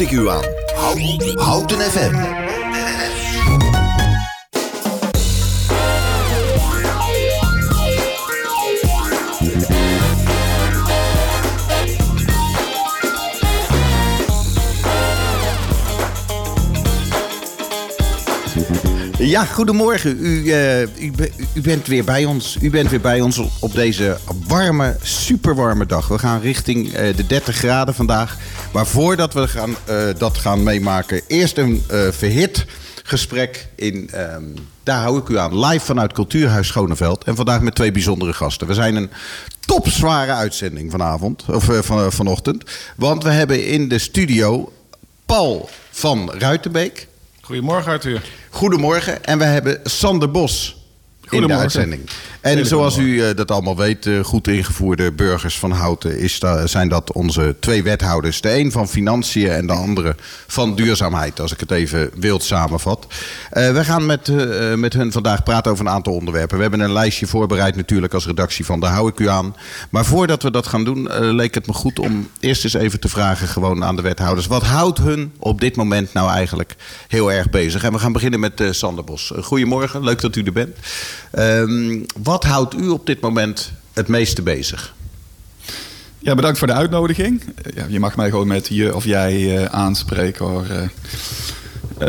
ik u aan. Houten FM. Ja, goedemorgen. U, eh, u, be- u bent weer bij ons. U bent weer bij ons op deze warme, superwarme dag. We gaan richting eh, de 30 graden vandaag. Maar voordat we gaan, eh, dat gaan meemaken, eerst een verhit gesprek in. ehm, daar hou ik u aan. Live vanuit Cultuurhuis Schoneveld. En vandaag met twee bijzondere gasten. We zijn een topzware uitzending vanavond, of van, vanochtend. Want we hebben in de studio Paul van Ruitenbeek. Goedemorgen Arthur. Goedemorgen. En we hebben Sander Bos in de uitzending. En zoals u eh, dat allemaal weet, eh, goed ingevoerde burgers van Houten... Is da- zijn dat onze twee wethouders. De een van Financiën en de andere van Duurzaamheid. Als ik het even wild samenvat. Eh, we gaan met, eh, met hun vandaag praten over een aantal onderwerpen. We hebben een lijstje voorbereid natuurlijk als redactie van Daar hou ik u aan. Maar voordat we dat gaan doen, leek het me goed om eerst eens even te vragen... gewoon aan de wethouders. Wat houdt hun op dit moment nou eigenlijk heel erg bezig? En we gaan beginnen met Sander Bos. Goedemorgen, leuk dat u er bent. Ehm, wat houdt u op dit moment het meeste bezig? Ja, bedankt voor de uitnodiging. Eh, Ja, je mag mij gewoon met je of jij eh, aanspreken hoor. Eh,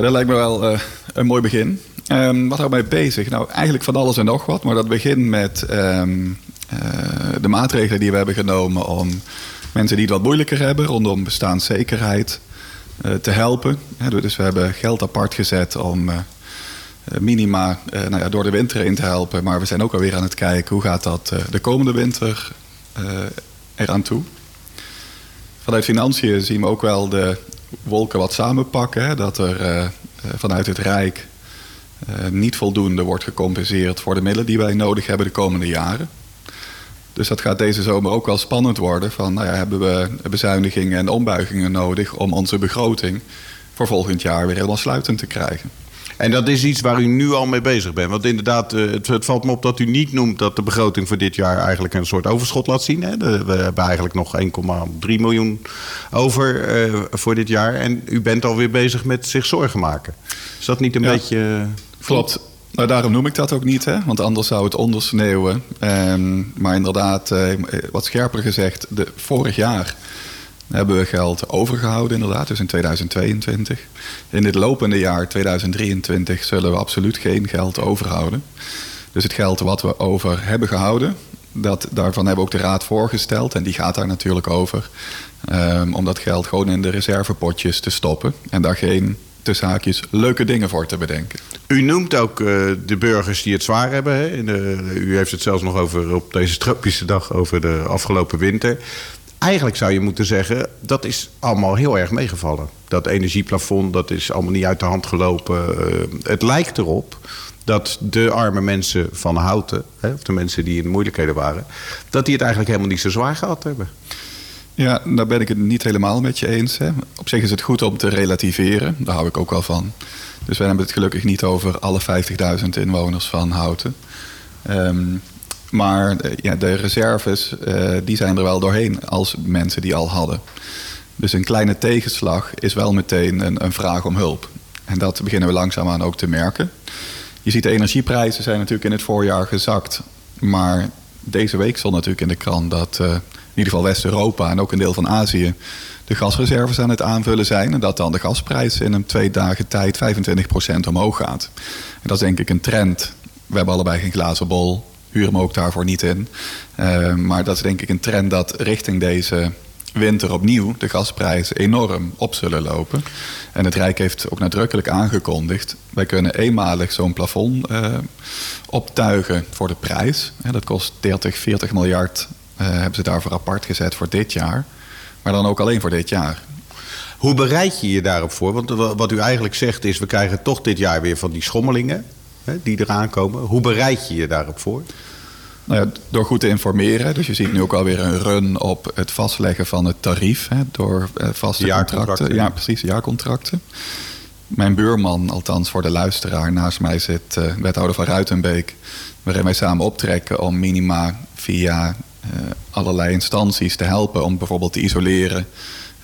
dat lijkt me wel een mooi begin. Ehm, wat houdt mij bezig? Nou, eigenlijk van alles en nog wat. Maar dat begint met ehm, eh, de maatregelen die we hebben genomen om mensen die het wat moeilijker hebben rondom bestaanszekerheid te helpen. Dus we hebben geld apart gezet om minima eh, nou ja, door de winter heen te helpen. Maar we zijn ook alweer aan het kijken hoe gaat dat eh, de komende winter eh eraan toe. Vanuit financiën zien we ook wel de wolken wat samenpakken. Hè? Dat er eh, eh, vanuit het Rijk eh, niet voldoende wordt gecompenseerd voor de middelen die wij nodig hebben de komende jaren. Dus dat gaat deze zomer ook wel spannend worden. Van, nou ja, hebben we bezuinigingen en ombuigingen nodig om onze begroting voor volgend jaar weer helemaal sluitend te krijgen? En dat is iets waar u nu al mee bezig bent. Want inderdaad, eh, het, het valt me op dat u niet noemt dat de begroting voor dit jaar eigenlijk een soort overschot laat zien. Hè? De- we hebben eigenlijk nog 1,3 miljoen over eh, voor dit jaar. En u bent alweer bezig met zich zorgen maken. Is dat niet een Ja. beetje. eh, Klopt. Nou, daarom noem ik dat ook niet, hè? want anders zou het ondersneeuwen. Ehm, maar inderdaad, wat scherper gezegd, de, vorig jaar hebben we geld overgehouden, inderdaad, dus in 2022. In dit lopende jaar, 2023, zullen we absoluut geen geld overhouden. Dus het geld wat we over hebben gehouden, dat, daarvan hebben we ook de raad voorgesteld. En die gaat daar natuurlijk over. ehm, om dat geld gewoon in de reservepotjes te stoppen. En daar geen, tussen haakjes, leuke dingen voor te bedenken. U noemt ook eh, de burgers die het zwaar hebben. Hè? U heeft het zelfs nog over op deze tropische dag over de afgelopen winter. Eigenlijk zou je moeten zeggen, dat is allemaal heel erg meegevallen. Dat energieplafond, dat is allemaal niet uit de hand gelopen. Eh, het lijkt erop dat de arme mensen van Houten, hè, of de mensen die in moeilijkheden waren, dat die het eigenlijk helemaal niet zo zwaar gehad hebben. Ja, daar ben ik het niet helemaal met je eens. Hè. Op zich is het goed om te relativeren. Daar hou ik ook wel van. Dus we hebben het gelukkig niet over alle 50.000 inwoners van Houten. Ehm, maar eh, ja, de reserves eh, die zijn er wel doorheen als mensen die al hadden. Dus een kleine tegenslag is wel meteen een, een vraag om hulp. En dat beginnen we langzaamaan ook te merken. Je ziet de energieprijzen zijn natuurlijk in het voorjaar gezakt. Maar deze week stond natuurlijk in de krant dat eh, in ieder geval West-Europa en ook een deel van Azië de gasreserves aan het aanvullen zijn. En dat dan de gasprijs in een twee dagen tijd 25% omhoog gaat. En dat is denk ik een trend. We hebben allebei geen glazen bol. Huren me ook daarvoor niet in. Eh, maar dat is denk ik een trend dat richting deze winter opnieuw de gasprijzen enorm op zullen lopen. En het Rijk heeft ook nadrukkelijk aangekondigd... wij kunnen eenmalig zo'n plafond eh, optuigen voor de prijs. Hè, dat kost 30, 40 miljard eh, hebben ze daarvoor apart gezet voor dit jaar. Maar dan ook alleen voor dit jaar. Hoe bereid je je daarop voor? Want wa- wat u eigenlijk zegt is, we krijgen toch dit jaar weer van die schommelingen hè, die eraan komen. Hoe bereid je je daarop voor? Nou ja, door goed te informeren. Dus je ziet nu ook alweer een run op het vastleggen van het tarief. Hè, door eh, vaste Jaarcontracten. contracten. Ja, precies, jaarcontracten. Mijn buurman, althans voor de luisteraar, naast mij zit eh, wethouder van Ruitenbeek. Waarin wij samen optrekken om minima via eh, allerlei instanties te helpen. Om bijvoorbeeld te isoleren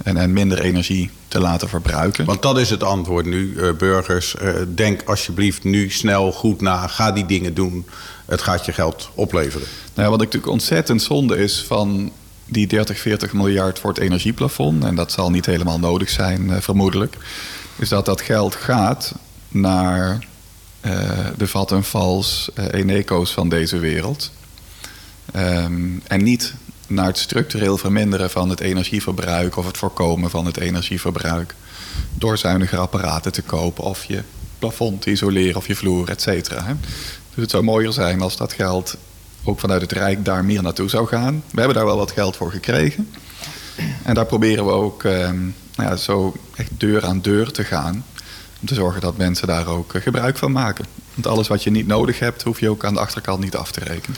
En, en minder energie te laten verbruiken. Want dat is het antwoord nu, uh, burgers. Uh, denk alsjeblieft nu snel goed na. Ga die dingen doen. Het gaat je geld opleveren. Nou, wat natuurlijk ontzettend zonde is van die 30, 40 miljard voor het energieplafond... en dat zal niet helemaal nodig zijn, uh, vermoedelijk... is dat dat geld gaat naar de Vattenfalls, Eneco's van deze wereld... Um, en niet naar het structureel verminderen van het energieverbruik of het voorkomen van het energieverbruik. Door zuiniger apparaten te kopen of je plafond te isoleren of je vloer, et cetera. Dus het zou mooier zijn als dat geld ook vanuit het Rijk daar meer naartoe zou gaan. We hebben daar wel wat geld voor gekregen. En daar proberen we ook eh, nou ja, zo echt deur aan deur te gaan. Om te zorgen dat mensen daar ook eh, gebruik van maken. Want alles wat je niet nodig hebt, hoef je ook aan de achterkant niet af te rekenen.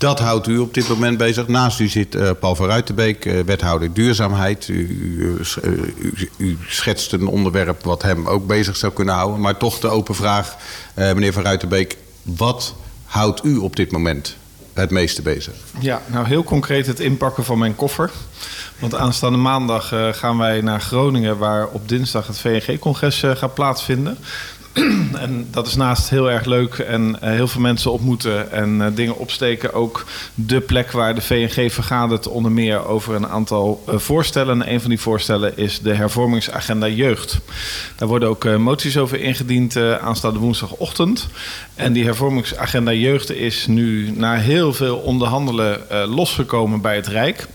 Dat houdt u op dit moment bezig. Naast u zit uh, Paul van Ruitenbeek, uh, wethouder duurzaamheid. U, u, u, u, schetst een onderwerp wat hem ook bezig zou kunnen houden. Maar toch de open vraag, meneer van Ruitenbeek. Wat houdt u op dit moment het meeste bezig? Ja, nou heel concreet het inpakken van mijn koffer. Want aanstaande maandag gaan wij naar Groningen... waar op dinsdag het VNG-congres gaat plaatsvinden en dat is naast heel erg leuk en uh, heel veel mensen ontmoeten en uh, dingen opsteken ook de plek waar de VNG vergadert onder meer over een aantal uh, voorstellen. En een van die voorstellen is de hervormingsagenda jeugd. Daar worden ook moties over ingediend aanstaande woensdagochtend. En die hervormingsagenda jeugd is nu na heel veel onderhandelen losgekomen bij het Rijk.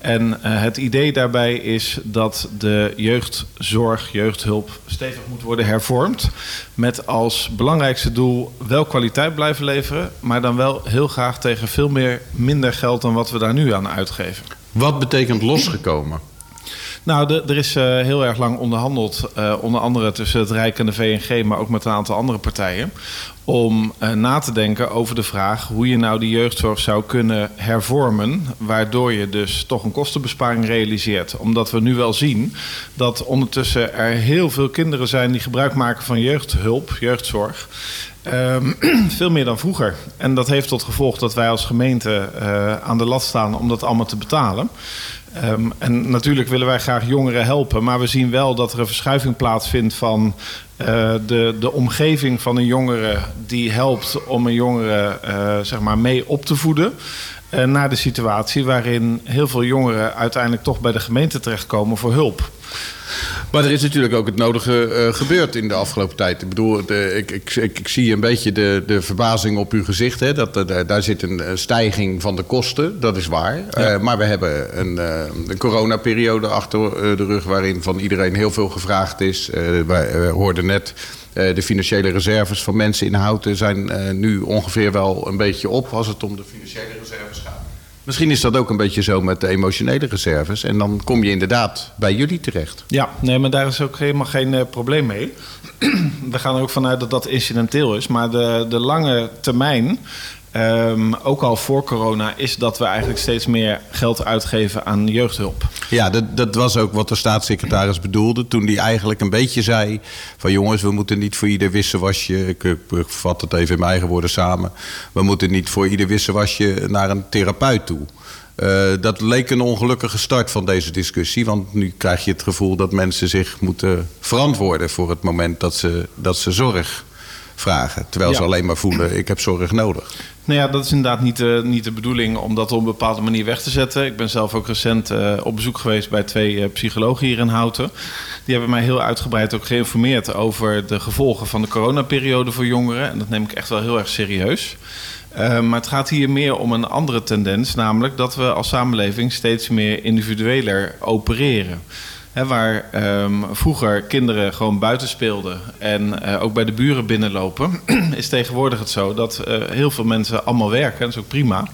En uh, het idee daarbij is dat de jeugdzorg, jeugdhulp stevig moet worden hervormd. Met als belangrijkste doel wel kwaliteit blijven leveren, maar dan wel heel graag tegen veel meer minder geld dan wat we daar nu aan uitgeven. Wat betekent losgekomen? Nou, de, er is uh, heel erg lang onderhandeld, uh, onder andere tussen het Rijk en de VNG, maar ook met een aantal andere partijen, om uh, na te denken over de vraag hoe je nou die jeugdzorg zou kunnen hervormen, waardoor je dus toch een kostenbesparing realiseert. Omdat we nu wel zien dat ondertussen er heel veel kinderen zijn die gebruik maken van jeugdhulp, jeugdzorg. Um, veel meer dan vroeger. En dat heeft tot gevolg dat wij als gemeente aan de lat staan om dat allemaal te betalen. Um, en natuurlijk willen wij graag jongeren helpen, maar we zien wel dat er een verschuiving plaatsvindt van uh, de, de omgeving van een jongere die helpt om een jongere uh, zeg maar mee op te voeden. Uh, naar de situatie waarin heel veel jongeren uiteindelijk toch bij de gemeente terechtkomen voor hulp. Maar er is natuurlijk ook het nodige uh, gebeurd in de afgelopen tijd. Ik bedoel, de, ik, ik, ik, ik, zie een beetje de, de verbazing op uw gezicht. Hè, dat, uh, daar zit een stijging van de kosten, dat is waar. Ja. Uh, maar we hebben een, een coronaperiode achter de rug... waarin van iedereen heel veel gevraagd is. wij hoorden net... de financiële reserves van mensen in Houten zijn nu ongeveer wel een beetje op als het om de financiële reserves gaat. Misschien is dat ook een beetje zo met de emotionele reserves. En dan kom je inderdaad bij jullie terecht. Ja, nee, maar daar is ook helemaal geen uh, probleem mee. We gaan er ook vanuit dat dat incidenteel is. Maar de, de lange termijn Um, ook al voor corona is dat we eigenlijk steeds meer geld uitgeven aan jeugdhulp. Ja, dat, dat was ook wat de staatssecretaris bedoelde toen hij eigenlijk een beetje zei van jongens, we moeten niet voor ieder wisselwasje, ik, ik vat het even in mijn eigen woorden samen, we moeten niet voor ieder wisselwasje naar een therapeut toe. Uh, dat leek een ongelukkige start van deze discussie. Want nu krijg je het gevoel dat mensen zich moeten verantwoorden voor het moment dat ze, dat ze zorg vragen. Terwijl ja. ze alleen maar voelen, ik heb zorg nodig. Nou ja, dat is inderdaad niet, uh, niet de bedoeling om dat op een bepaalde manier weg te zetten. Ik ben zelf ook recent uh, op bezoek geweest bij twee uh, psychologen hier in Houten. Die hebben mij heel uitgebreid ook geïnformeerd over de gevolgen van de coronaperiode voor jongeren. En dat neem ik echt wel heel erg serieus. Uh, maar het gaat hier meer om een andere tendens, namelijk dat we als samenleving steeds meer individueler opereren. Waar um, vroeger kinderen gewoon buiten speelden en uh, ook bij de buren binnenlopen, is tegenwoordig het zo dat uh, heel veel mensen allemaal werken. Dat is ook prima.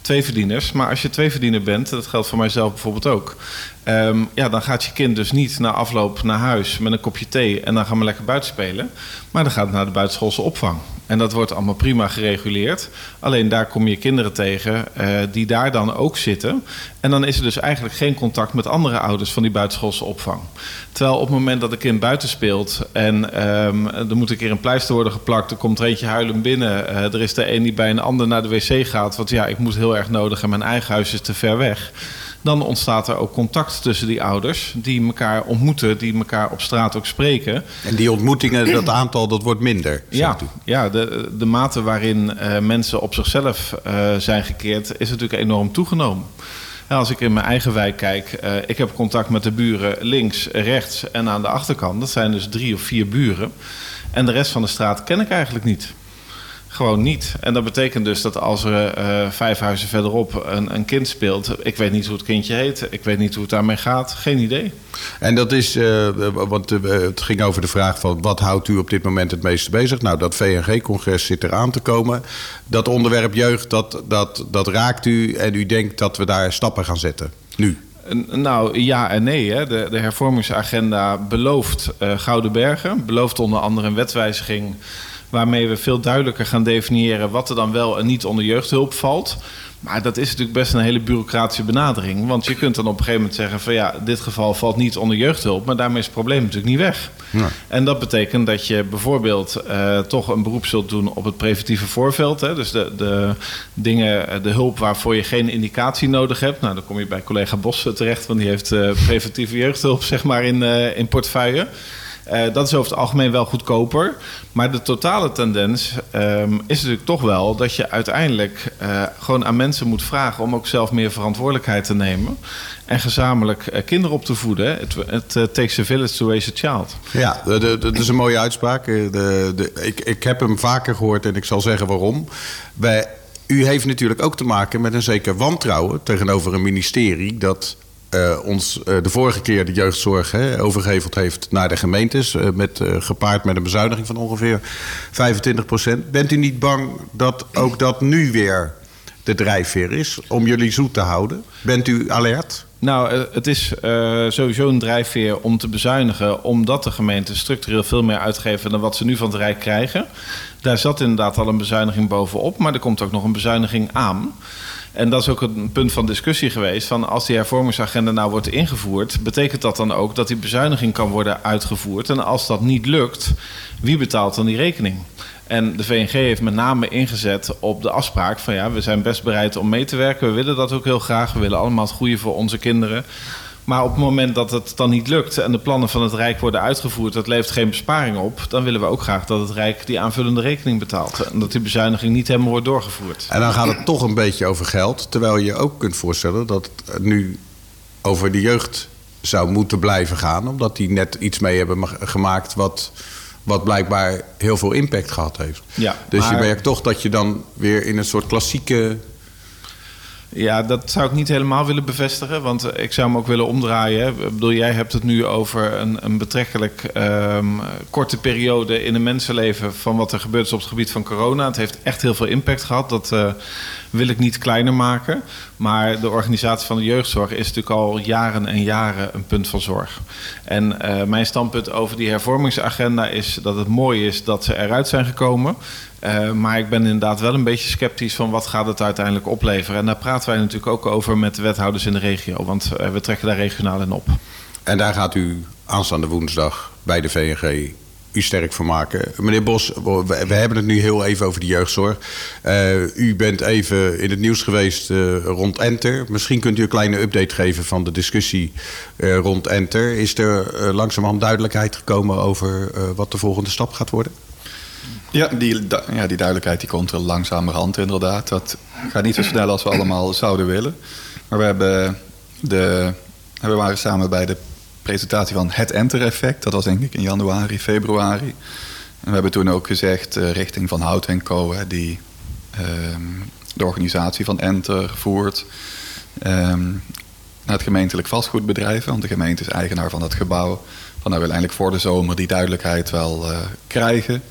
Twee verdieners. Maar als je twee verdiener bent, dat geldt voor mijzelf bijvoorbeeld ook. Um, ja, dan gaat je kind dus niet na afloop naar huis met een kopje thee en dan gaan we lekker buiten spelen. Maar dan gaat het naar de buitenschoolse opvang. En dat wordt allemaal prima gereguleerd. Alleen daar kom je kinderen tegen uh, die daar dan ook zitten. En dan is er dus eigenlijk geen contact met andere ouders van die buitenschoolse opvang. Terwijl op het moment dat een kind buiten speelt en um, er moet een keer een pleister worden geplakt, er komt er eentje huilen binnen. Uh, er is de een die bij een ander naar de wc gaat, want ja, ik moet heel erg nodig en mijn eigen huis is te ver weg dan ontstaat er ook contact tussen die ouders die elkaar ontmoeten, die elkaar op straat ook spreken. En die ontmoetingen, dat aantal, dat wordt minder. Ja, u. ja de, de mate waarin eh, mensen op zichzelf eh, zijn gekeerd is natuurlijk enorm toegenomen. Als ik in mijn eigen wijk kijk, eh, ik heb contact met de buren links, rechts en aan de achterkant. Dat zijn dus drie of vier buren. En de rest van de straat ken ik eigenlijk niet. Gewoon niet. En dat betekent dus dat als er eh, vijf huizen verderop een, een kind speelt, ik weet niet hoe het kindje heet, ik weet niet hoe het daarmee gaat, geen idee. En dat is, eh, want eh, het ging over de vraag van wat houdt u op dit moment het meeste bezig? Nou, dat VNG-congres zit eraan te komen. Dat onderwerp jeugd, dat, dat, dat raakt u en u denkt dat we daar stappen gaan zetten. Nu. Nou, ja en nee. Hè. De, de hervormingsagenda belooft Gouden Bergen. Belooft onder andere een wetswijziging... waarmee we veel duidelijker gaan definiëren... wat er dan wel en niet onder jeugdhulp valt. Maar dat is natuurlijk best een hele bureaucratische benadering. Want je kunt dan op een gegeven moment zeggen... van ja, dit geval valt niet onder jeugdhulp... maar daarmee is het probleem natuurlijk niet weg. Ja. En dat betekent dat je bijvoorbeeld eh, toch een beroep zult doen op het preventieve voorveld. Hè? Dus de, de dingen, eh, de hulp waarvoor je geen indicatie nodig hebt. Nou, dan kom je bij collega Bos terecht, want die heeft eh, preventieve jeugdhulp zeg maar in, eh, in portefeuille. Eh, dat is over het algemeen wel goedkoper. Maar de totale tendens ehm, is natuurlijk toch wel dat je uiteindelijk eh, gewoon aan mensen moet vragen om ook zelf meer verantwoordelijkheid te nemen. En gezamenlijk eh, kinderen op te voeden. Het, takes a village to raise a child. Ja, dat is een mooie uitspraak. De, de, ik, ik heb hem vaker gehoord en ik zal zeggen waarom. U heeft natuurlijk ook te maken met een zeker wantrouwen tegenover een ministerie dat eh, ons eh, de vorige keer de jeugdzorg hè, overgeheveld heeft naar de gemeentes. eh, met, gepaard met een bezuiniging van ongeveer 25 procent. Bent u niet bang dat ook dat nu weer de drijfveer is om jullie zoet te houden? Bent u alert? Nou, eh, het is eh, sowieso een drijfveer om te bezuinigen, omdat de gemeenten structureel veel meer uitgeven dan wat ze nu van het Rijk krijgen. Daar zat inderdaad al een bezuiniging bovenop, maar er komt ook nog een bezuiniging aan. En dat is ook een punt van discussie geweest. Van als die hervormingsagenda nou wordt ingevoerd, betekent dat dan ook dat die bezuiniging kan worden uitgevoerd? En als dat niet lukt, wie betaalt dan die rekening? En de VNG heeft met name ingezet op de afspraak van ja, we zijn best bereid om mee te werken. We willen dat ook heel graag. We willen allemaal het goede voor onze kinderen. Maar op het moment dat het dan niet lukt en de plannen van het Rijk worden uitgevoerd, dat levert geen besparing op, dan willen we ook graag dat het Rijk die aanvullende rekening betaalt. En dat die bezuiniging niet helemaal wordt doorgevoerd. En dan gaat het toch een beetje over geld. Terwijl je ook kunt voorstellen dat het nu over de jeugd zou moeten blijven gaan. Omdat die net iets mee hebben ma- gemaakt wat, wat blijkbaar heel veel impact gehad heeft. Ja, dus je merkt toch dat je dan weer in een soort klassieke... Ja, dat zou ik niet helemaal willen bevestigen, want eh, ik zou hem ook willen omdraaien. Ik bedoel, jij hebt het nu over een, een betrekkelijk ehm, korte periode in een mensenleven van wat er gebeurt is op het gebied van corona. Het heeft echt heel veel impact gehad. Dat eh, wil ik niet kleiner maken. Maar de organisatie van de jeugdzorg is natuurlijk al jaren en jaren een punt van zorg. En eh, mijn standpunt over die hervormingsagenda is dat het mooi is dat ze eruit zijn gekomen. Eh, maar ik ben inderdaad wel een beetje sceptisch van wat gaat het uiteindelijk opleveren. En daar praten wij natuurlijk ook over met de wethouders in de regio. Want eh, we trekken daar regionaal in op. En daar gaat u aanstaande woensdag bij de VNG u sterk voor maken. Meneer Bos, we, hebben het nu heel even over de jeugdzorg. Eh, u bent even in het nieuws geweest rond Enter. Misschien kunt u een kleine update geven van de discussie rond Enter. Is er langzamerhand duidelijkheid gekomen over wat de volgende stap gaat worden? Ja die, ja, die duidelijkheid die komt er langzamerhand inderdaad. Dat gaat niet zo snel als we allemaal zouden willen. Maar we, hebben de, we waren samen bij de presentatie van het Enter-effect. Dat was denk ik in januari, februari. En we hebben toen ook gezegd, eh, richting Van Hout en Co... Hè, die ehm, de organisatie van Enter voert... ehm, naar het gemeentelijk vastgoedbedrijf. Want de gemeente is eigenaar van het gebouw. Van nou wil eigenlijk voor de zomer die duidelijkheid wel eh, krijgen.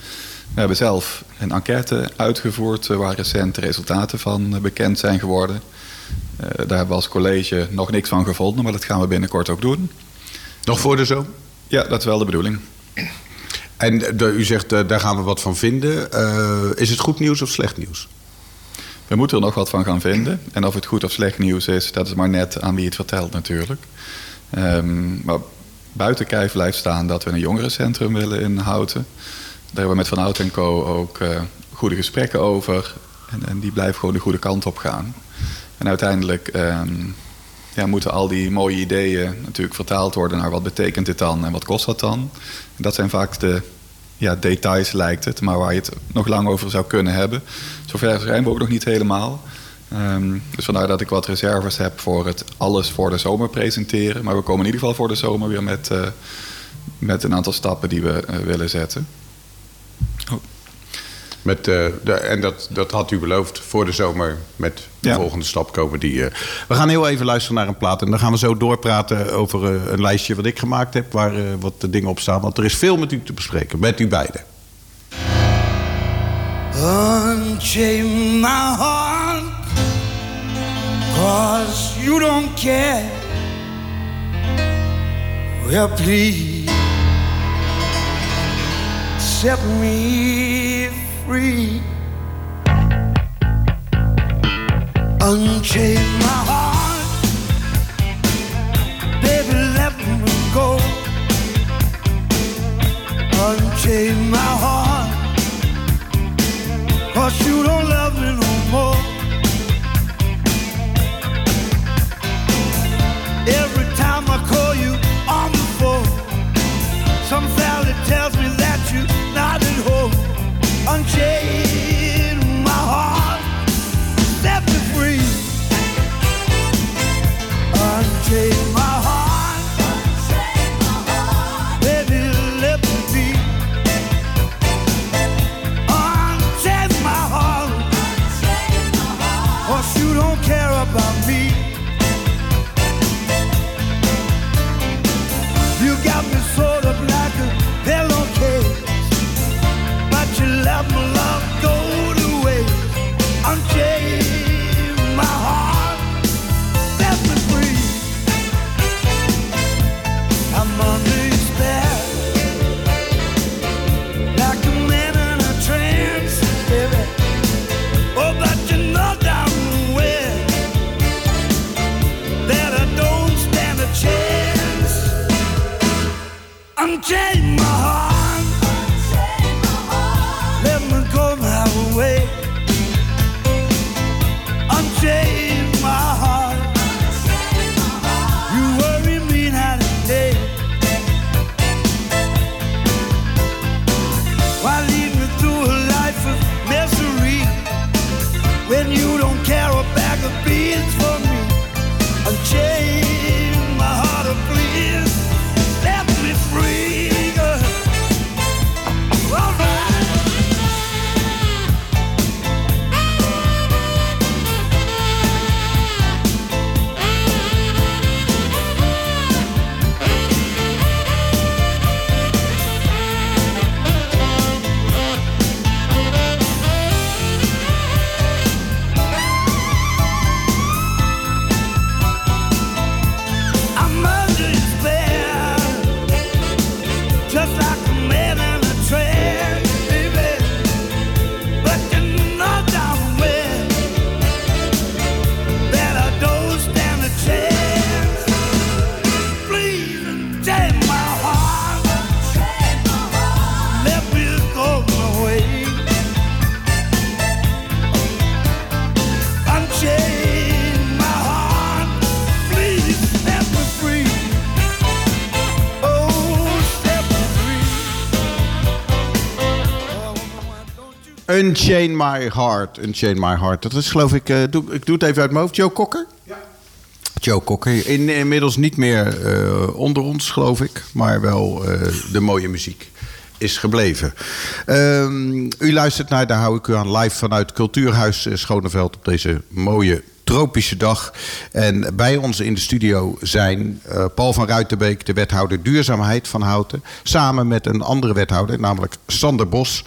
We hebben zelf een enquête uitgevoerd eh, waar recent de resultaten van eh, bekend zijn geworden. Eh, daar hebben we als college nog niks van gevonden, maar dat gaan we binnenkort ook doen. Nog voor de zomer? Ja, dat is wel de bedoeling. En de- u zegt, daar gaan we wat van vinden. Is het goed nieuws of slecht nieuws? We moeten er nog wat van gaan vinden. En of het goed of slecht nieuws is, dat is maar net aan wie het vertelt natuurlijk. Ehm, maar buiten kijf blijft staan dat we een jongerencentrum willen in Houten. Daar hebben we met Van Hout en Co. ook eh, goede gesprekken over. En, en die blijven gewoon de goede kant op gaan. En uiteindelijk ehm, ja, moeten al die mooie ideeën natuurlijk vertaald worden naar wat betekent dit dan en wat kost dat dan. Dat zijn vaak de ja, details, lijkt het, maar waar je het nog lang over zou kunnen hebben. Zover zijn we ook nog niet helemaal. Um, dus vandaar dat ik wat reserves heb voor het alles voor de zomer presenteren. Maar we komen in ieder geval voor de zomer weer met, uh, met een aantal stappen die we uh, willen zetten. Met, uh, de, en dat, dat had u beloofd voor de zomer met de ja. volgende stap komen. Die, we gaan heel even luisteren naar een plaat. En dan gaan we zo doorpraten over een lijstje wat ik gemaakt heb. Waar wat de dingen op staan. Want er is veel met u te bespreken. Met u beiden. Unchain my heart Cause you don't care Well please Set me free. Unchain my heart. Baby let me go. Unchain my heart. Cause you don't love me no more Unchain Unchain My Heart. Unchain My Heart. Dat is geloof ik... eh, doe, ik doe het even uit mijn hoofd. Joe Cocker? Ja. Joe Cocker. In, inmiddels niet meer eh, onder ons, geloof ik. Maar wel eh, de mooie muziek is gebleven. Ehm, u luistert naar, daar hou ik u aan, live vanuit Cultuurhuis eh, Schoneveld... op deze mooie tropische dag. En bij ons in de studio zijn eh, Paul van Ruitenbeek, de wethouder duurzaamheid van Houten. Samen met een andere wethouder, namelijk Sander Bos.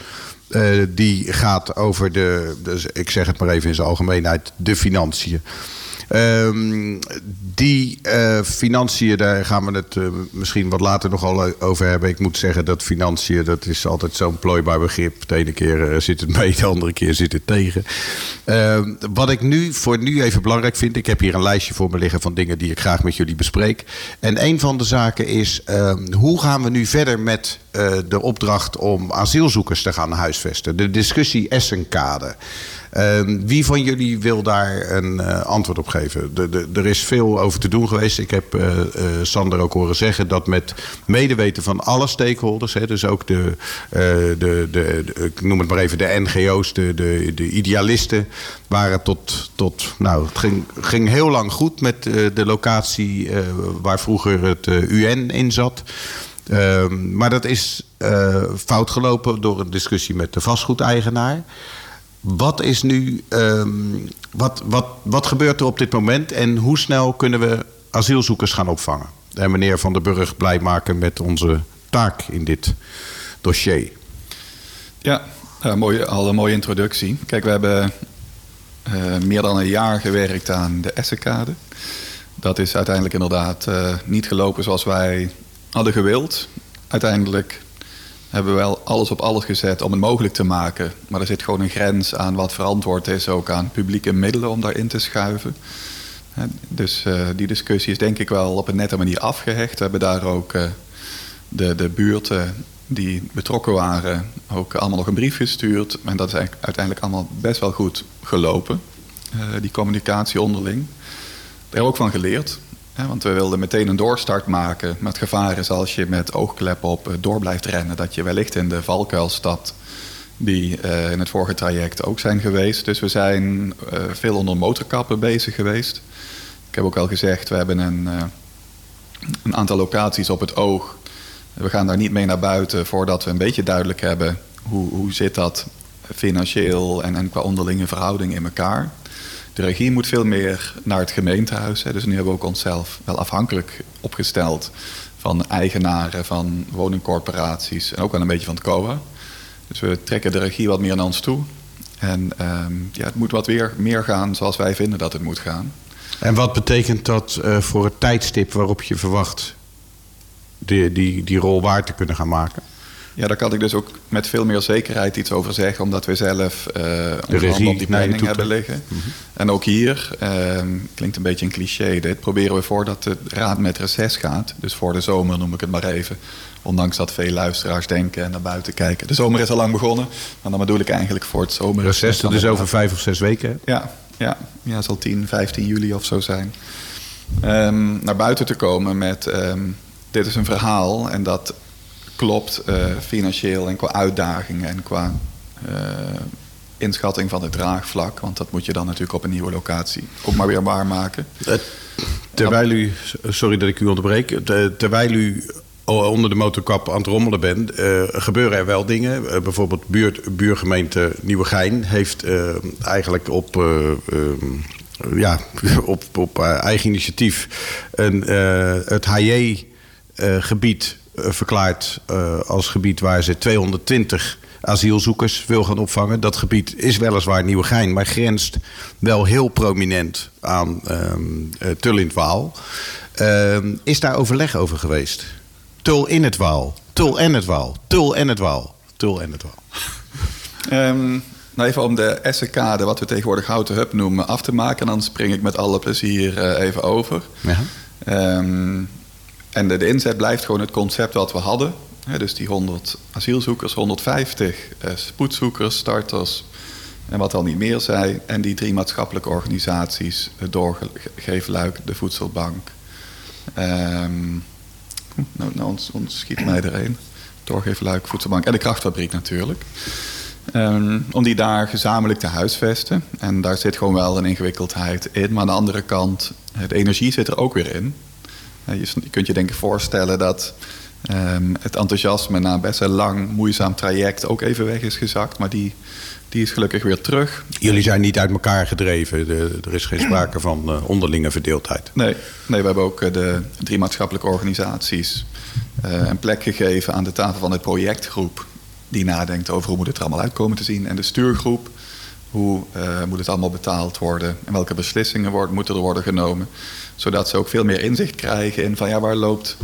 Eh, die gaat over de, dus ik zeg het maar even in zijn algemeenheid, de financiën. Ehm, die eh, financiën, daar gaan we het eh, misschien wat later nogal over hebben. Ik moet zeggen dat financiën, dat is altijd zo'n plooibaar begrip. De ene keer eh, zit het mee, de andere keer zit het tegen. Ehm, wat ik nu voor nu even belangrijk vind, ik heb hier een lijstje voor me liggen van dingen die ik graag met jullie bespreek. En een van de zaken is, ehm, hoe gaan we nu verder met eh, de opdracht om asielzoekers te gaan huisvesten? De discussie Essenkade. Ehm, wie van jullie wil daar een eh, antwoord op geven? De, de, er is veel over te doen geweest. Ik heb eh, eh, Sander ook horen zeggen dat met medeweten van alle stakeholders, hè, dus ook de, de, de, ik noem het maar even de NGO's, de, de, de idealisten, waren tot, tot nou, het ging, ging heel lang goed met de locatie waar vroeger het UN in zat. Ehm, maar dat is fout gelopen door een discussie met de vastgoedeigenaar. Wat is nu, ehm, wat, wat, wat gebeurt er op dit moment en hoe snel kunnen we asielzoekers gaan opvangen? En meneer Van der Burg blij maken met onze taak in dit dossier. Ja, eh, mooie, al een mooie introductie. Kijk, we hebben eh, meer dan een jaar gewerkt aan de Essenkade. Dat is uiteindelijk inderdaad eh, niet gelopen zoals wij hadden gewild. Uiteindelijk hebben we wel alles op alles gezet om het mogelijk te maken. Maar er zit gewoon een grens aan wat verantwoord is ook aan publieke middelen om daarin te schuiven. Dus eh, die discussie is denk ik wel op een nette manier afgehecht. We hebben daar ook eh, de, de buurten die betrokken waren ook allemaal nog een brief gestuurd. En dat is uiteindelijk allemaal best wel goed gelopen, eh, die communicatie onderling. Daar hebben we ook van geleerd. Want we wilden meteen een doorstart maken. Maar het gevaar is als je met oogklep op eh, door blijft rennen... dat je wellicht in de valkuil stapt die eh, in het vorige traject ook zijn geweest. Dus we zijn eh, veel onder motorkappen bezig geweest. Ik heb ook al gezegd, we hebben een, een aantal locaties op het oog. We gaan daar niet mee naar buiten voordat we een beetje duidelijk hebben... hoe, hoe zit dat financieel en, en qua onderlinge verhouding in elkaar. De regie moet veel meer naar het gemeentehuis. Hè. Dus nu hebben we ook onszelf wel afhankelijk opgesteld... van eigenaren, van woningcorporaties en ook wel een beetje van het COA. Dus we trekken de regie wat meer naar ons toe. En ehm, ja, het moet wat weer meer gaan zoals wij vinden dat het moet gaan. En wat betekent dat eh, voor het tijdstip waarop je verwacht die, die, die rol waar te kunnen gaan maken? Ja, daar kan ik dus ook met veel meer zekerheid iets over zeggen, omdat we zelf eh onze regie handen op die planning hebben liggen. En ook hier, ehm, klinkt een beetje een cliché dit, proberen we voordat de raad met reces gaat, dus voor de zomer noem ik het maar even, ondanks dat veel luisteraars denken en naar buiten kijken. De zomer is al lang begonnen, maar dan bedoel ik eigenlijk voor het zomer. Reces, dat is over vijf of zes weken. hè? Ja, ja, ja, zal 10, 15 juli of zo zijn. Ehm, naar buiten te komen met ehm, dit is een verhaal en dat klopt eh, financieel en qua uitdagingen en qua eh, inschatting van het draagvlak. Want dat moet je dan natuurlijk op een nieuwe locatie ook maar weer waarmaken. Eh, Terwijl u, sorry dat ik u onderbreek, Ter- terwijl u onder de motorkap aan het rommelen bent, gebeuren er wel dingen. Bijvoorbeeld buurt, buurgemeente Nieuwegein heeft eigenlijk op, ja, op, op eigen initiatief een, het HJ-gebied verklaard eh, als gebied waar ze 220 asielzoekers wil gaan opvangen. Dat gebied is weliswaar Nieuwegein, maar grenst wel heel prominent aan ehm eh, Tul in het Waal. Ehm, is daar overleg over geweest? Tul in het Waal, Tul en het Waal, Tul en het Waal, Tul en het Waal. Ehm, nou even om de Essenkade, wat we tegenwoordig Houten Hub noemen, af te maken. Dan spring ik met alle plezier eh, even over. Ja. En de, inzet blijft gewoon het concept wat we hadden. Dus die 100 asielzoekers, 150 eh, spoedzoekers, starters en wat al niet meer zijn. En die drie maatschappelijke organisaties, het Doorgeefluik, de Voedselbank. Ehm, nou, nou ons, schiet mij er een. Doorgeefluik, Voedselbank en de krachtfabriek natuurlijk. Ehm, om die daar gezamenlijk te huisvesten. En daar zit gewoon wel een ingewikkeldheid in. Maar aan de andere kant, de energie zit er ook weer in. Eh, Je, kunt je denk ik voorstellen dat ehm, het enthousiasme na best een lang, moeizaam traject ook even weg is gezakt. Maar die, die is gelukkig weer terug. Jullie zijn niet uit elkaar gedreven. De- er is geen sprake van eh, onderlinge verdeeldheid. Nee, nee, we hebben ook eh, de drie maatschappelijke organisaties eh, een plek gegeven aan de tafel van de projectgroep. Die nadenkt over hoe moet het er allemaal uitkomen te zien. En de stuurgroep, hoe moet het allemaal betaald worden. En welke beslissingen wordt, moeten er worden genomen. Zodat ze ook veel meer inzicht krijgen in van ja, waar loopt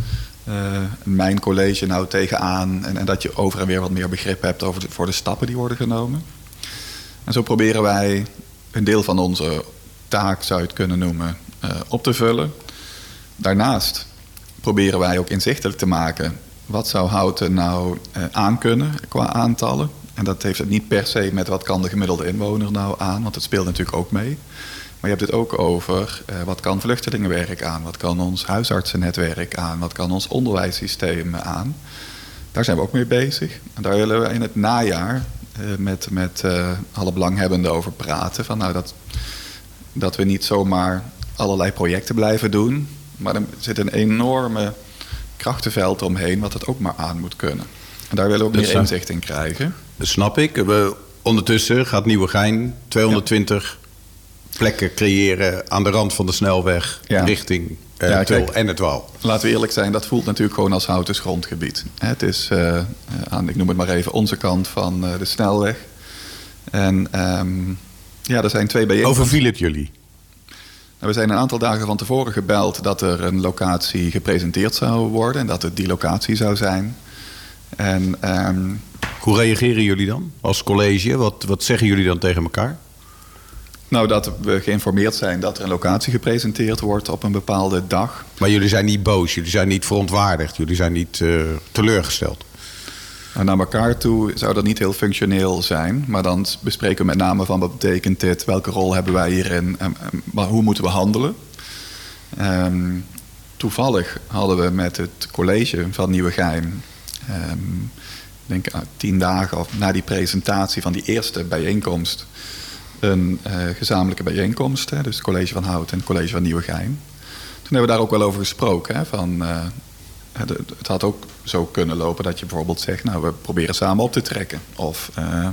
eh, mijn college nou tegenaan. En, en dat je over en weer wat meer begrip hebt over de, voor de stappen die worden genomen. En zo proberen wij een deel van onze taak, zou je het kunnen noemen, eh, op te vullen. Daarnaast proberen wij ook inzichtelijk te maken wat zou Houten nou eh, aankunnen qua aantallen. En dat heeft het niet per se met wat kan de gemiddelde inwoner nou aan, want dat speelt natuurlijk ook mee. Maar je hebt het ook over eh, wat kan vluchtelingenwerk aan, wat kan ons huisartsennetwerk aan, wat kan ons onderwijssysteem aan. Daar zijn we ook mee bezig. En daar willen we in het najaar eh, met, met eh, alle belanghebbenden over praten. Van, nou, dat, dat we niet zomaar allerlei projecten blijven doen, maar er zit een enorme krachtenveld omheen wat het ook maar aan moet kunnen. En daar willen we ook meer zou- inzicht in krijgen. Dat snap ik. We, ondertussen gaat Nieuwegein 220 plekken creëren aan de rand van de snelweg Ja. richting eh Ja, Tul kijk. en het Waal. Laten we eerlijk zijn, dat voelt natuurlijk gewoon als houtens grondgebied. Het is eh, aan, ik noem het maar even, onze kant van eh, de snelweg. En ehm, ja, er zijn twee bijeenkomsten. Overviel het jullie? Nou, We zijn een aantal dagen van tevoren gebeld dat er een locatie gepresenteerd zou worden. En dat het die locatie zou zijn. En ehm, Hoe reageren jullie dan als college? Wat, wat zeggen jullie dan tegen elkaar? Nou, dat we geïnformeerd zijn dat er een locatie gepresenteerd wordt op een bepaalde dag. Maar jullie zijn niet boos, jullie zijn niet verontwaardigd, jullie zijn niet eh, teleurgesteld. Nou, naar elkaar toe zou dat niet heel functioneel zijn. Maar dan bespreken we met name van wat betekent dit, welke rol hebben wij hierin, en, en maar hoe moeten we handelen. Ehm, toevallig hadden we met het college van Nieuwegein, ik denk ah, tien dagen of na die presentatie van die eerste bijeenkomst, een eh, gezamenlijke bijeenkomst. Hè, dus het college van Hout en het college van Nieuwegein. Toen hebben we daar ook wel over gesproken. Hè, van, eh, het, had ook zo kunnen lopen dat je bijvoorbeeld zegt, nou we proberen samen op te trekken. Of eh,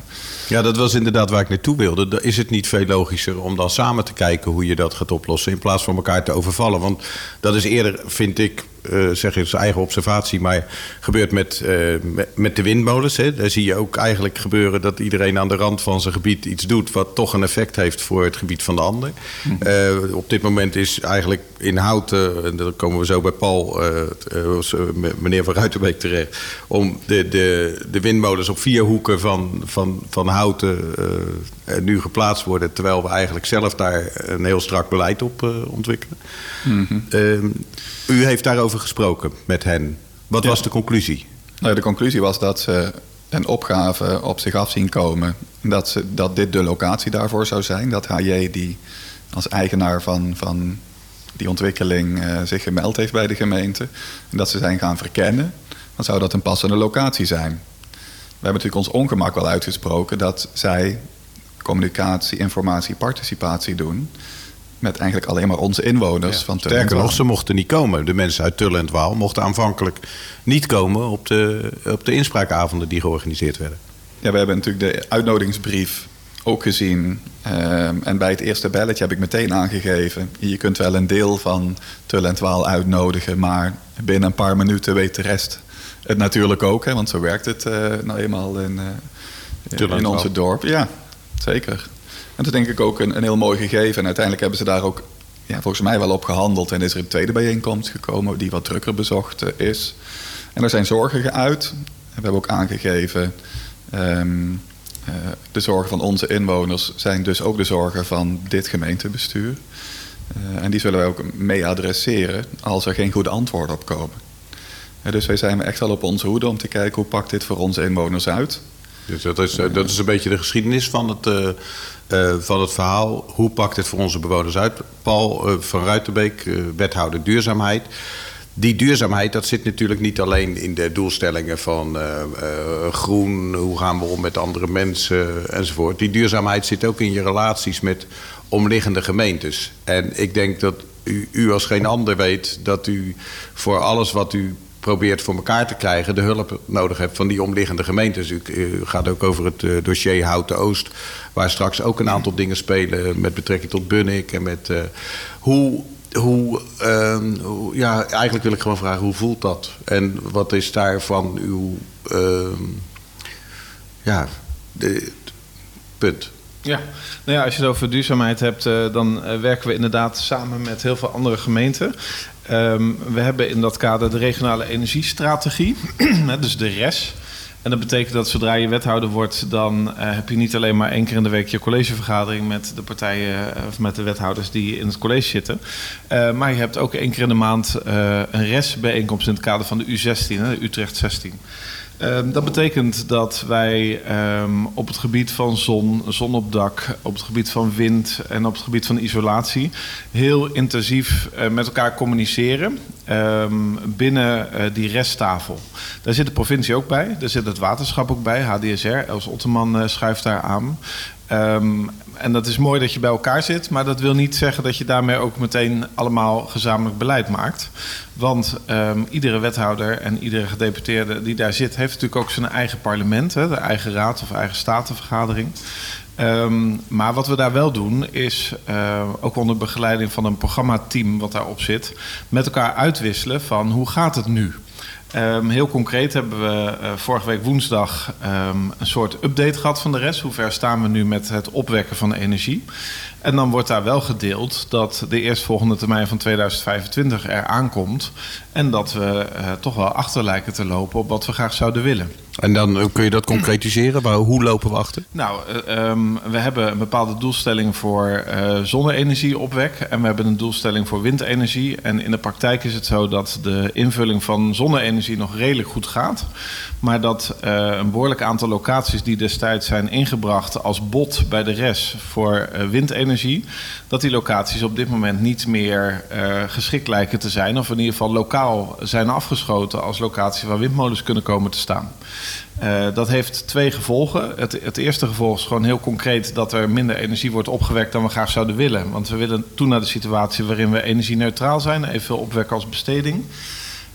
Ja, dat was inderdaad waar ik naartoe wilde. Is het niet veel logischer om dan samen te kijken hoe je dat gaat oplossen... in plaats van elkaar te overvallen. Want dat is eerder, vind ik, eh zeg je zijn eigen observatie... maar gebeurt met, eh, met, de windmolens. Hè. Daar zie je ook eigenlijk gebeuren dat iedereen aan de rand van zijn gebied iets doet... wat toch een effect heeft voor het gebied van de ander. Eh, op dit moment is eigenlijk in Houten, en dan komen we zo bij Paul... meneer Van Ruitenbeek terecht... om de, de, de windmolens op vier hoeken van, van, van Houten nu geplaatst worden... terwijl we eigenlijk zelf daar een heel strak beleid op ontwikkelen. Ehm, u heeft daarover gesproken met hen. Wat Ja. was de conclusie? Nou, de conclusie was dat ze een opgave op zich af zien komen. Dat, ze, dat dit de locatie daarvoor zou zijn. Dat HJ die als eigenaar van, van die ontwikkeling eh, zich gemeld heeft bij de gemeente. En dat ze zijn gaan verkennen. Dan zou dat een passende locatie zijn. We hebben natuurlijk ons ongemak wel uitgesproken dat zij communicatie, informatie, participatie doen. Met eigenlijk alleen maar onze inwoners van Tullen en Sterker nog, ze mochten niet komen. De mensen uit Tullen en Waal mochten aanvankelijk niet komen... op de, op de inspraakavonden die georganiseerd werden. Ja, we hebben natuurlijk de uitnodigingsbrief ook gezien. Ehm, en bij het eerste belletje heb ik meteen aangegeven... je kunt wel een deel van Tull en uitnodigen... maar binnen een paar minuten weet de rest het natuurlijk ook. Hè, want zo werkt het eh, nou eenmaal in, en in onze dorp. Ja, zeker. En dat is denk ik ook een, een heel mooi gegeven. En uiteindelijk hebben ze daar ook ja, volgens mij wel op gehandeld. En is er een tweede bijeenkomst gekomen die wat drukker bezocht eh, is. En er zijn zorgen geuit. We hebben ook aangegeven... eh, de zorgen van onze inwoners zijn dus ook de zorgen van dit gemeentebestuur. Eh, en die zullen wij ook mee adresseren als er geen goede antwoorden op komen. Dus wij zijn echt wel op onze hoede om te kijken hoe pakt dit voor onze inwoners uit. Dus dat is, eh, dat is een beetje de geschiedenis van het, eh, eh, van het verhaal. Hoe pakt het voor onze bewoners uit? Paul van Ruitenbeek, wethouder duurzaamheid. Die duurzaamheid, dat zit natuurlijk niet alleen in de doelstellingen van groen, hoe gaan we om met andere mensen enzovoort. Die duurzaamheid zit ook in je relaties met omliggende gemeentes. En ik denk dat u, u als geen ander weet dat u voor alles wat u probeert voor elkaar te krijgen, de hulp nodig hebt van die omliggende gemeentes. U, u gaat ook over het eh, dossier Houten Oost, waar straks ook een aantal dingen spelen met betrekking tot Bunnik en met eh, hoe. Hoe, ehm, hoe- ja, eigenlijk wil ik gewoon vragen, hoe voelt dat? En wat is daarvan uw, ehm, ja, punt? Ja, nou ja, als je het over duurzaamheid hebt, eh, dan werken we inderdaad samen met heel veel andere gemeenten. Ehm, we hebben in dat kader de regionale energiestrategie, dus de RES. En dat betekent dat zodra je wethouder wordt, dan eh, heb je niet alleen maar één keer in de week je collegevergadering met de partijen eh, of met de wethouders die in het college zitten. Eh, maar je hebt ook één keer in de maand een RES-bijeenkomst in het kader van de U16, hè, de Utrecht 16. Ehm, dat betekent dat wij ehm, op het gebied van zon, zon op dak, op het gebied van wind en op het gebied van isolatie heel intensief eh, met elkaar communiceren ehm, binnen eh, die resttafel. Daar zit de provincie ook bij, daar zit het waterschap ook bij, HDSR, Els Otterman eh, schuift daar aan. En dat is mooi dat je bij elkaar zit, maar dat wil niet zeggen dat je daarmee ook meteen allemaal gezamenlijk beleid maakt. Want ehm, iedere wethouder en iedere gedeputeerde die daar zit, heeft natuurlijk ook zijn eigen parlement, hè, de eigen raad of eigen statenvergadering. Ehm, maar wat we daar wel doen, is eh, ook onder begeleiding van een programmateam wat daarop zit, met elkaar uitwisselen van hoe gaat het nu? Um, heel concreet hebben we uh, vorige week woensdag um, een soort update gehad van de rest. Hoe ver staan we nu met het opwekken van energie? En dan wordt daar wel gedeeld dat de eerstvolgende termijn van 2025 er aankomt. En dat we uh, toch wel achter lijken te lopen op wat we graag zouden willen. En dan uh, kun je dat concretiseren? Maar hoe lopen we achter? Nou, uh, um, we hebben een bepaalde doelstelling voor uh, zonne-energieopwek. En we hebben een doelstelling voor windenergie. En in de praktijk is het zo dat de invulling van zonne-energie nog redelijk goed gaat. Maar dat een behoorlijk aantal locaties die destijds zijn ingebracht als bod bij de RES voor windenergie. Dat die locaties op dit moment niet meer geschikt lijken te zijn. Of in ieder geval lokaal zijn afgeschoten als locatie waar windmolens kunnen komen te staan. Uh, dat heeft twee gevolgen. Het, het, eerste gevolg is gewoon heel concreet dat er minder energie wordt opgewekt dan we graag zouden willen. Want we willen toe naar de situatie waarin we energie-neutraal zijn, evenveel opwekken als besteding.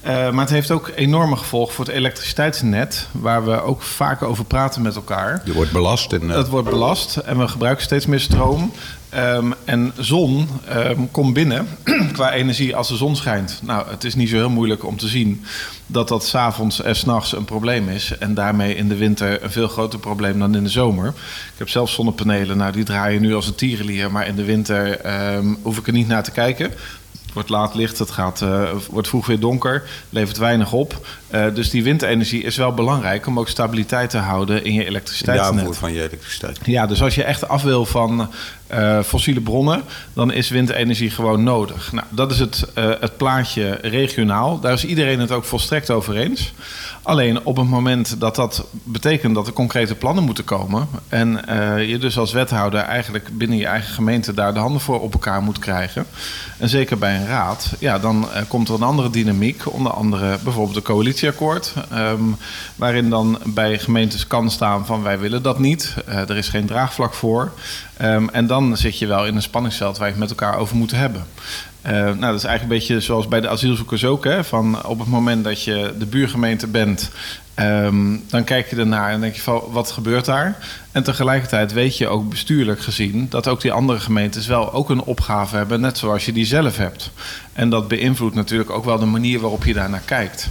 Uh, maar het heeft ook enorme gevolgen voor het elektriciteitsnet, waar we ook vaak over praten met elkaar. Je wordt belast. En, uh... Het wordt belast en we gebruiken steeds meer stroom. Um, en zon um, komt binnen qua energie als de zon schijnt. Nou, het is niet zo heel moeilijk om te zien dat dat s'avonds en s'nachts een probleem is. En daarmee in de winter een veel groter probleem dan in de zomer. Ik heb zelf zonnepanelen, nou die draaien nu als een tierenlier. Maar in de winter um, hoef ik er niet naar te kijken. Het wordt laat licht, het gaat, uh, wordt vroeg weer donker, levert weinig op. Uh, dus die windenergie is wel belangrijk om ook stabiliteit te houden in je elektriciteitsnet. De aanvoer van je elektriciteit. Ja, dus als je echt af wil van uh, fossiele bronnen, dan is windenergie gewoon nodig. Nou, dat is het, het plaatje regionaal. Daar is iedereen het ook volstrekt over eens. Alleen op het moment dat dat betekent dat er concrete plannen moeten komen. en uh, je dus als wethouder eigenlijk binnen je eigen gemeente daar de handen voor op elkaar moet krijgen. en zeker bij een raad, ja, dan komt er een andere dynamiek. Onder andere bijvoorbeeld de coalitieakkoord. Um, waarin dan bij gemeentes kan staan van wij willen dat niet. er is geen draagvlak voor. Um, en dan zit je wel in een spanningsveld waar je het met elkaar over moet hebben. Uh, nou, dat is eigenlijk een beetje zoals bij de asielzoekers ook. Hè? Van op het moment dat je de buurgemeente bent, um, dan kijk je ernaar en denk je van wat gebeurt daar? En tegelijkertijd weet je ook bestuurlijk gezien dat ook die andere gemeentes wel ook een opgave hebben, net zoals je die zelf hebt. En dat beïnvloedt natuurlijk ook wel de manier waarop je daar naar kijkt.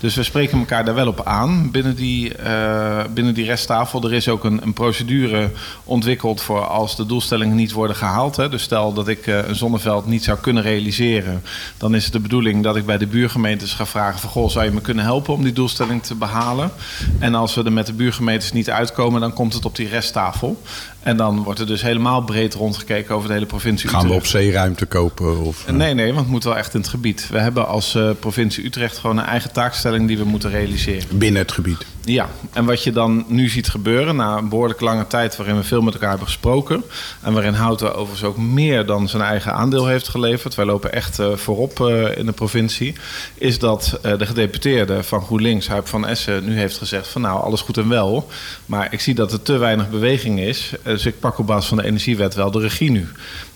Dus we spreken elkaar daar wel op aan binnen die, uh, binnen die resttafel. Er is ook een, een, procedure ontwikkeld voor als de doelstellingen niet worden gehaald. Hè. Dus stel dat ik uh, een zonneveld niet zou kunnen realiseren, dan is het de bedoeling dat ik bij de buurgemeentes ga vragen van goh, zou je me kunnen helpen om die doelstelling te behalen? En als we er met de buurgemeentes niet uitkomen, dan komt het op die resttafel. En dan wordt er dus helemaal breed rondgekeken over de hele provincie Gaan we op zeeruimte kopen? Of, uh... Nee, nee, want het moet wel echt in het gebied. We hebben als uh, provincie Utrecht gewoon een eigen taakstelling die we moeten realiseren. Binnen het gebied? Ja, en wat je dan nu ziet gebeuren na een behoorlijk lange tijd waarin we veel met elkaar hebben gesproken. En waarin Houten overigens ook meer dan zijn eigen aandeel heeft geleverd. Wij lopen echt uh, voorop uh, in de provincie. Is dat de gedeputeerde van GroenLinks, Huip van Essen, nu heeft gezegd van nou alles goed en wel. Maar ik zie dat er te weinig beweging is. Dus ik pak op basis van de energiewet wel de regie nu.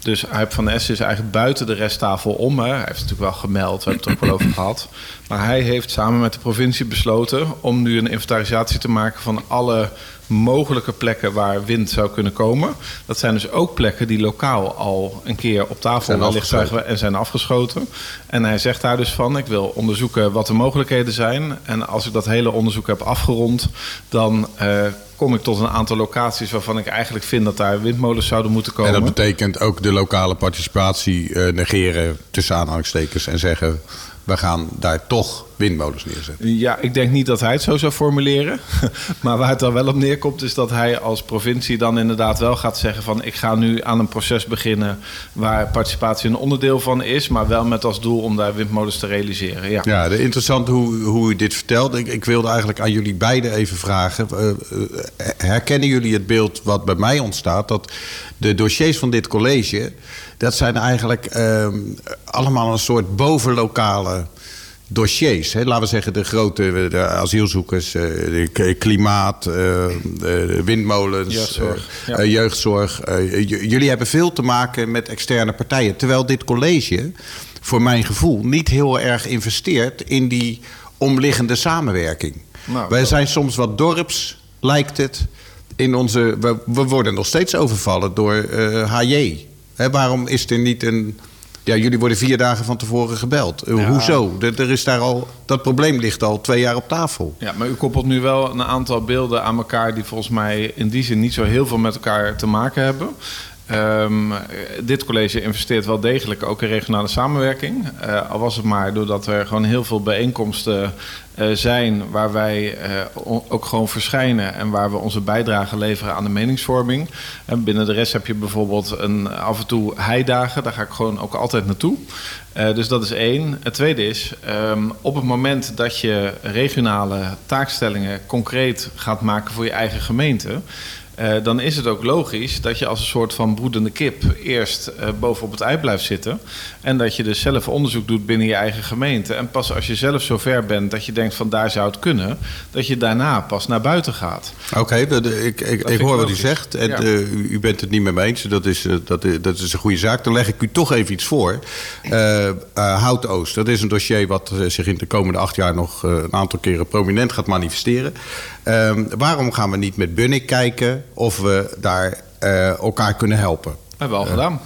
Dus Huip van Essen is eigenlijk buiten de resttafel om. Hè. Hij heeft het natuurlijk wel gemeld, we hebben het er ook wel over gehad. Maar hij heeft samen met de provincie besloten om nu een inventarisatie te maken van alle mogelijke plekken waar wind zou kunnen komen. Dat zijn dus ook plekken die lokaal al een keer op tafel wellicht en zijn afgeschoten. En hij zegt daar dus van: ik wil onderzoeken wat de mogelijkheden zijn. En als ik dat hele onderzoek heb afgerond, dan. Uh, kom ik tot een aantal locaties waarvan ik eigenlijk vind dat daar windmolens zouden moeten komen. En dat betekent ook de lokale participatie uh, negeren tussen aanhalingstekens en zeggen we gaan daar toch windmolens neerzetten. Ja, ik denk niet dat hij het zo zou formuleren. maar waar het dan wel op neerkomt, is dat hij als provincie dan inderdaad wel gaat zeggen van ik ga nu aan een proces beginnen waar participatie een onderdeel van is, maar wel met als doel om daar windmolens te realiseren. Ja. Ja, interessant hoe, hoe u dit vertelt. Ik, ik wilde eigenlijk aan jullie beiden even vragen. eh, eh, herkennen jullie het beeld wat bij mij ontstaat? Dat de dossiers van dit college, dat zijn eigenlijk ehm, allemaal een soort bovenlokale dossiers. Hè? Laten we zeggen de grote de asielzoekers, eh, de klimaat, eh, de windmolens, Jeugdzorg, eh, ja. jeugdzorg. Eh, j- jullie hebben veel te maken met externe partijen. Terwijl dit college, voor mijn gevoel, niet heel erg investeert in die omliggende samenwerking. Nou, Wij zijn soms wat dorps, lijkt het. In onze, we, we worden nog steeds overvallen door HJ. Hè, waarom is er niet een. Ja, jullie worden vier dagen van tevoren gebeld. Eh, Ja. Hoezo? Er, er is daar al, dat probleem ligt al twee jaar op tafel. Ja, maar u koppelt nu wel een aantal beelden aan elkaar die volgens mij in die zin niet zo heel veel met elkaar te maken hebben. Ehm, eh, dit college investeert wel degelijk ook in regionale samenwerking. Eh, al was het maar doordat er gewoon heel veel bijeenkomsten eh, zijn waar wij eh, ook gewoon verschijnen en waar we onze bijdrage leveren aan de meningsvorming. En binnen de rest heb je bijvoorbeeld een, af en toe heidagen, daar ga ik gewoon ook altijd naartoe. Dus dat is één. Het tweede is, ehm, op het moment dat je regionale taakstellingen concreet gaat maken voor je eigen gemeente. Eh, dan is het ook logisch dat je als een soort van broedende kip eerst eh, bovenop het ei blijft zitten. En dat je dus zelf onderzoek doet binnen je eigen gemeente. En pas als je zelf zover bent dat je denkt van daar zou het kunnen, dat je daarna pas naar buiten gaat. Oké, ik, ik, ik hoor wat u zegt. En Ja. eh, u, bent het niet met me eens. Dat is, dat, dat is een goede zaak. Dan leg ik u toch even iets voor. Hout Oost, dat is een dossier wat zich in de komende acht jaar nog een aantal keren prominent gaat manifesteren. Ehm, waarom gaan we niet met Bunnik kijken of we daar eh, elkaar kunnen helpen? Dat hebben we al gedaan.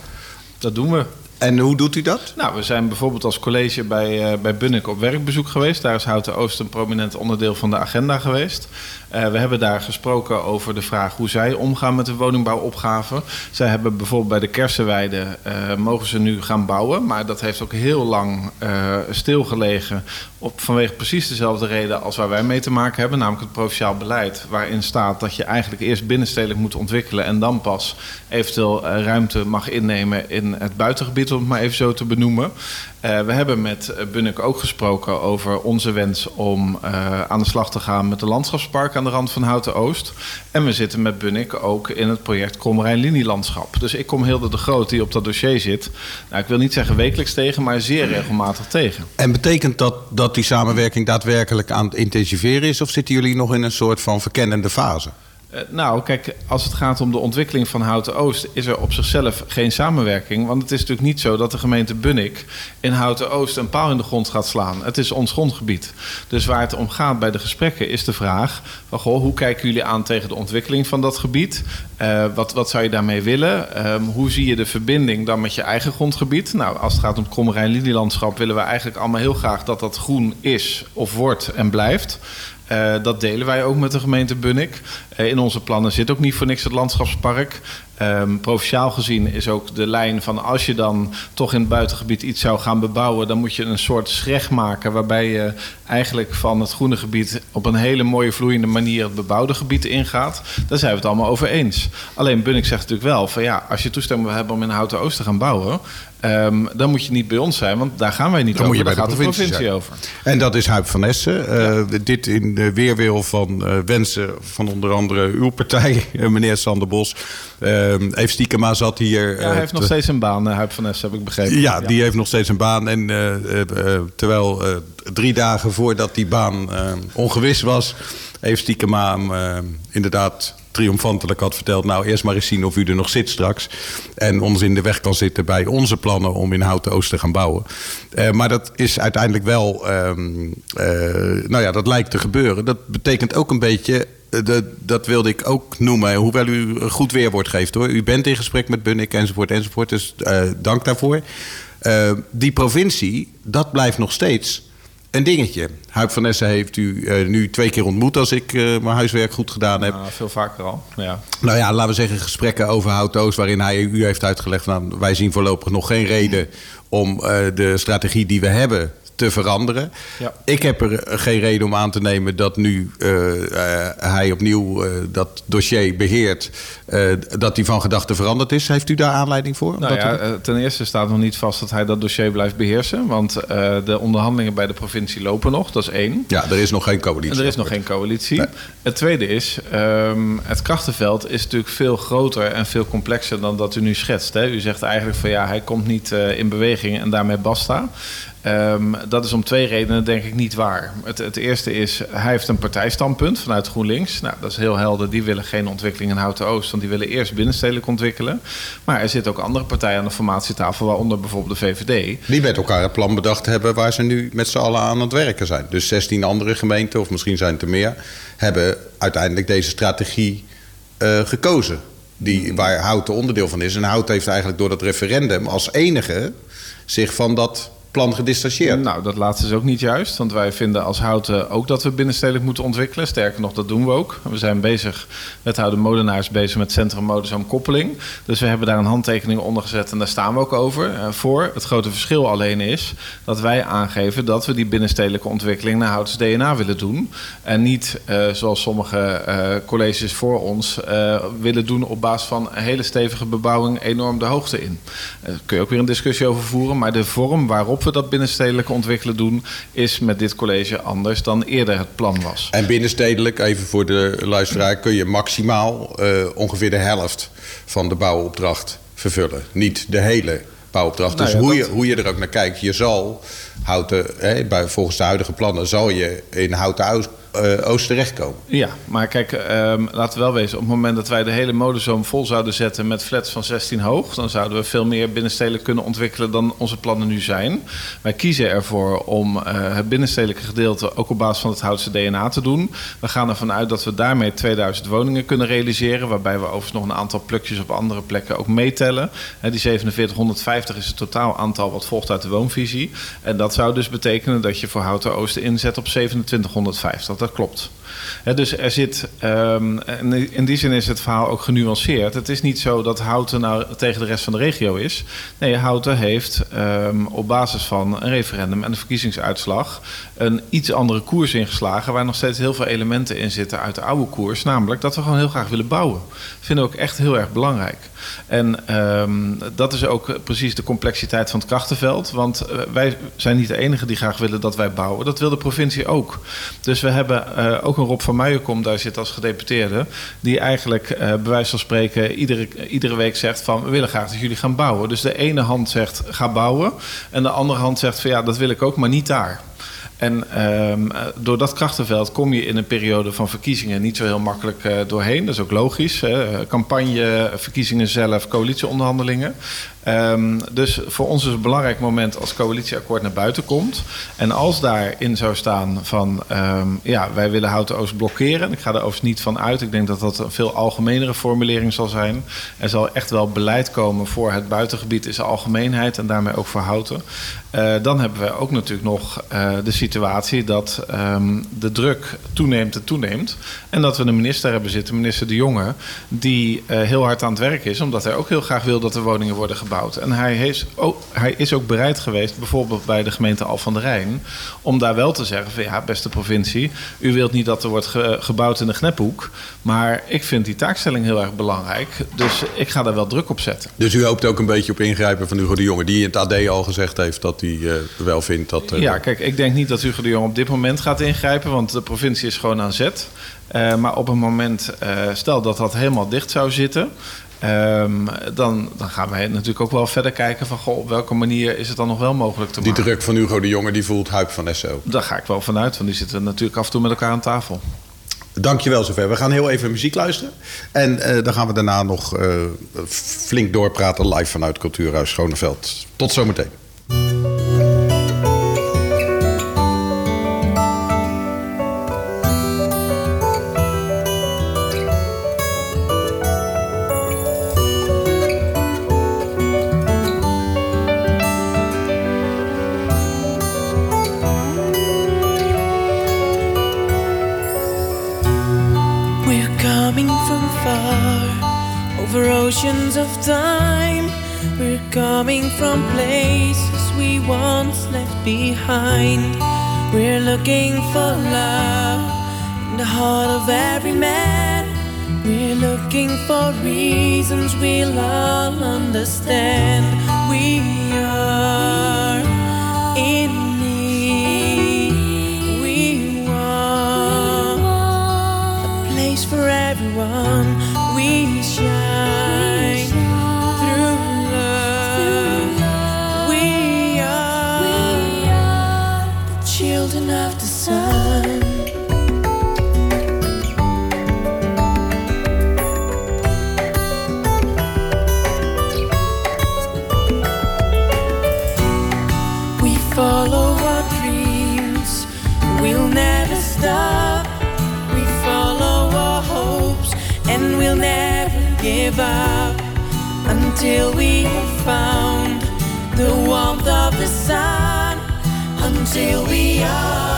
Dat doen we. En hoe doet u dat? Nou, we zijn bijvoorbeeld als college bij, eh bij Bunnik op werkbezoek geweest. Daar is Houten Oost een prominent onderdeel van de agenda geweest. Eh, we hebben daar gesproken over de vraag hoe zij omgaan met de woningbouwopgave. Zij hebben bijvoorbeeld bij de Kersenweide eh, mogen ze nu gaan bouwen. Maar dat heeft ook heel lang eh, stilgelegen. Op, vanwege precies dezelfde reden als waar wij mee te maken hebben. Namelijk het provinciaal beleid. Waarin staat dat je eigenlijk eerst binnenstedelijk moet ontwikkelen. En dan pas eventueel eh, ruimte mag innemen in het buitengebied, om het maar even zo te benoemen. Eh, we hebben met Bunnik ook gesproken over onze wens om eh, aan de slag te gaan met de landschapspark aan de rand van Houten Oost. En we zitten met Bunnik ook in het project Krommerijn Linielandschap. Dus ik kom Hilde de Groot, die op dat dossier zit. Nou, ik wil niet zeggen wekelijks tegen, maar zeer regelmatig tegen. En betekent dat dat die samenwerking daadwerkelijk aan het intensiveren is? Of zitten jullie nog in een soort van verkennende fase? Eh, nou, kijk, als het gaat om de ontwikkeling van Houten Oost, is er op zichzelf geen samenwerking. Want het is natuurlijk niet zo dat de gemeente Bunnik in Houten Oost een paal in de grond gaat slaan. Het is ons grondgebied. Dus waar het om gaat bij de gesprekken is de vraag: van, goh, hoe kijken jullie aan tegen de ontwikkeling van dat gebied? Eh, wat, wat zou je daarmee willen? Ehm, hoe zie je de verbinding dan met je eigen grondgebied? Nou, als het gaat om het Krommerijn Linielandschap, willen we eigenlijk allemaal heel graag dat dat groen is of wordt en blijft. Eh, dat delen wij ook met de gemeente Bunnik. Eh, in onze plannen zit ook niet voor niks het landschapspark. Ehm, provinciaal gezien is ook de lijn van als je dan toch in het buitengebied iets zou gaan bebouwen, dan moet je een soort schrecht maken waarbij je eigenlijk van het groene gebied op een hele mooie vloeiende manier het bebouwde gebied ingaat. Daar zijn we het allemaal over eens. Alleen Bunnik zegt natuurlijk wel van ja, als je toestemming wil hebben om in Houten Oost te gaan bouwen, ehm, dan moet je niet bij ons zijn, want daar gaan wij niet Dan over. moet je bij daar de gaat de provincie over. En dat is Huip van Essen. Eh, Dit in de weerwil van eh, wensen van onder andere uw partij, meneer Sander Bos. Eh Eve Stiekema zat hier. Ja, hij eh, heeft nog te- steeds een baan, eh, Huip van Ness, heb ik begrepen. Ja, die heeft nog steeds een baan. En eh, terwijl drie dagen voordat die baan ongewis was, heeft Stiekema hem inderdaad triomfantelijk had verteld... nou, eerst maar eens zien of u er nog zit straks. En ons in de weg kan zitten bij onze plannen om in Houten Oost te gaan bouwen. Maar dat is uiteindelijk wel... ehm, eh, nou ja, dat lijkt te gebeuren. Dat betekent ook een beetje... eh, Dat, dat wilde ik ook noemen, hoewel u goed weerwoord geeft hoor. U bent in gesprek met Bunnik enzovoort enzovoort, dus eh, dank daarvoor. Eh, die provincie, dat blijft nog steeds een dingetje. Huip van Essen heeft u nu twee keer ontmoet als ik mijn huiswerk goed gedaan heb. Nou, veel vaker al. Ja. Nou ja, laten we zeggen gesprekken over Houtoost... waarin hij u heeft uitgelegd... Nou, wij zien voorlopig nog geen reden om de strategie die we hebben te veranderen. Ja. Ik heb er geen reden om aan te nemen dat nu eh, eh, hij opnieuw eh, dat dossier beheert, eh, dat hij van gedachten veranderd is. Heeft u daar aanleiding voor? Nou ja, u- ten eerste staat nog niet vast dat hij dat dossier blijft beheersen. Want de onderhandelingen bij de provincie lopen nog. Dat is één. ja, er is nog geen coalitie. Er is nog geen coalitie. Nee. Het tweede is, ehm, het krachtenveld is natuurlijk veel groter en veel complexer dan dat u nu schetst. Hè? U zegt eigenlijk van ja, hij komt niet in beweging en daarmee basta. Ehm, dat is om twee redenen denk ik niet waar. Het, het eerste is, hij heeft een partijstandpunt vanuit GroenLinks. Nou, dat is heel helder. Die willen geen ontwikkeling in Houten-Oost, want die willen eerst binnenstedelijk ontwikkelen. Maar er zitten ook andere partijen aan de formatietafel, waaronder bijvoorbeeld de VVD. Die met elkaar een plan bedacht hebben waar ze nu met z'n allen aan het werken zijn. Dus 16 andere gemeenten, of misschien zijn het er meer, hebben uiteindelijk deze strategie eh, gekozen. Die, waar Houten onderdeel van is. En Houten heeft eigenlijk door dat referendum als enige zich van dat plan gedistanceerd. Nou, dat laatste is ook niet juist. Want wij vinden als Houten ook dat we binnenstedelijk moeten ontwikkelen. Sterker nog, dat doen we ook. We zijn bezig, wethouder Molenaars bezig met Centrum Modezoom Koppeling. Dus we hebben daar een handtekening onder gezet en daar staan we ook over eh, voor. Het grote verschil alleen is dat wij aangeven dat we die binnenstedelijke ontwikkeling naar Houtens DNA willen doen. En niet eh, zoals sommige eh, colleges voor ons willen doen op basis van een hele stevige bebouwing enorm de hoogte in. Daar kun je ook weer een discussie over voeren. Maar de vorm waarop we dat binnenstedelijke ontwikkelen doen, is met dit college anders dan eerder het plan was. En binnenstedelijk, even voor de luisteraar, kun je maximaal eh, ongeveer de helft van de bouwopdracht vervullen. Niet de hele bouwopdracht. Nou dus ja, hoe, dat- je, hoe je er ook naar kijkt, je zal houten, hè, bij, volgens de huidige plannen, zal je in houten Eh, Oost terechtkomen. Ja, maar kijk, ehm, laten we wel wezen. Op het moment dat wij de hele modezoom vol zouden zetten met flats van 16 hoog, dan zouden we veel meer binnenstedelijk kunnen ontwikkelen dan onze plannen nu zijn. Wij kiezen ervoor om eh, het binnenstedelijke gedeelte ook op basis van het Houtse DNA te doen. We gaan ervan uit dat we daarmee 2000 woningen kunnen realiseren, waarbij we overigens nog een aantal plukjes op andere plekken ook meetellen. Die 4750 is het totaal aantal wat volgt uit de woonvisie. En dat zou dus betekenen dat je voor Houten Oosten inzet op 2750. Dat klopt. Dus er zit, ehm, in die zin is het verhaal ook genuanceerd. Het is niet zo dat Houten nou tegen de rest van de regio is. Nee, Houten heeft ehm, op basis van een referendum en de verkiezingsuitslag een iets andere koers ingeslagen. Waar nog steeds heel veel elementen in zitten uit de oude koers. Namelijk dat we gewoon heel graag willen bouwen. Dat vinden we ook echt heel erg belangrijk. En ehm, dat is ook precies de complexiteit van het krachtenveld. Want eh, wij zijn niet de enige die graag willen dat wij bouwen. Dat wil de provincie ook. Dus we hebben eh, ook een Rob van Muijenkom daar zit als gedeputeerde. Die eigenlijk eh bij wijze van spreken iedere, iedere week zegt van we willen graag dat jullie gaan bouwen. Dus de ene hand zegt ga bouwen. En de andere hand zegt van ja dat wil ik ook, maar niet daar. En ehm, eh, door dat krachtenveld kom je in een periode van verkiezingen niet zo heel makkelijk eh, doorheen. Dat is ook logisch. Hè? Campagne, verkiezingen zelf, coalitieonderhandelingen. Ehm, dus voor ons is het belangrijk moment als coalitieakkoord naar buiten komt. En als daarin zou staan van ehm, ja, wij willen Houten Oost blokkeren. Ik ga er overigens niet van uit. Ik denk dat dat een veel algemenere formulering zal zijn. Er zal echt wel beleid komen voor het buitengebied in zijn algemeenheid en daarmee ook voor Houten. Eh, dan hebben we ook natuurlijk nog eh, de situatie dat ehm, de druk toeneemt en toeneemt. En dat we een minister hebben zitten, minister De Jonge, die eh, heel hard aan het werk is, omdat hij ook heel graag wil dat er woningen worden gebouwd. En hij, heeft hij is ook bereid geweest, bijvoorbeeld bij de gemeente Al van der Rijn, om daar wel te zeggen van ja, beste provincie, u wilt niet dat er wordt ge- gebouwd in de Gnephoek, maar ik vind die taakstelling heel erg belangrijk, dus ik ga daar wel druk op zetten. Dus u hoopt ook een beetje op ingrijpen van Hugo de Jonge, die in het AD al gezegd heeft dat hij eh, wel vindt dat. eh, Ja, kijk, ik denk niet dat Hugo de Jong op dit moment gaat ingrijpen, want de provincie is gewoon aan zet. Eh, maar op een moment, stel dat dat helemaal dicht zou zitten, ehm, dan, dan gaan wij natuurlijk ook wel verder kijken van goh, op welke manier is het dan nog wel mogelijk te Die maken. druk van Hugo de Jonge die voelt Huip van SO. Daar ga ik wel vanuit, want die zitten natuurlijk af en toe met elkaar aan tafel. Dankjewel zover. We gaan heel even muziek luisteren. En dan gaan we daarna nog flink doorpraten live vanuit Cultuurhuis Schoneveld. Tot zometeen. Looking for love in the heart of every man. We're looking for reasons we'll all understand. Give up until we have found the warmth of the sun. Until we are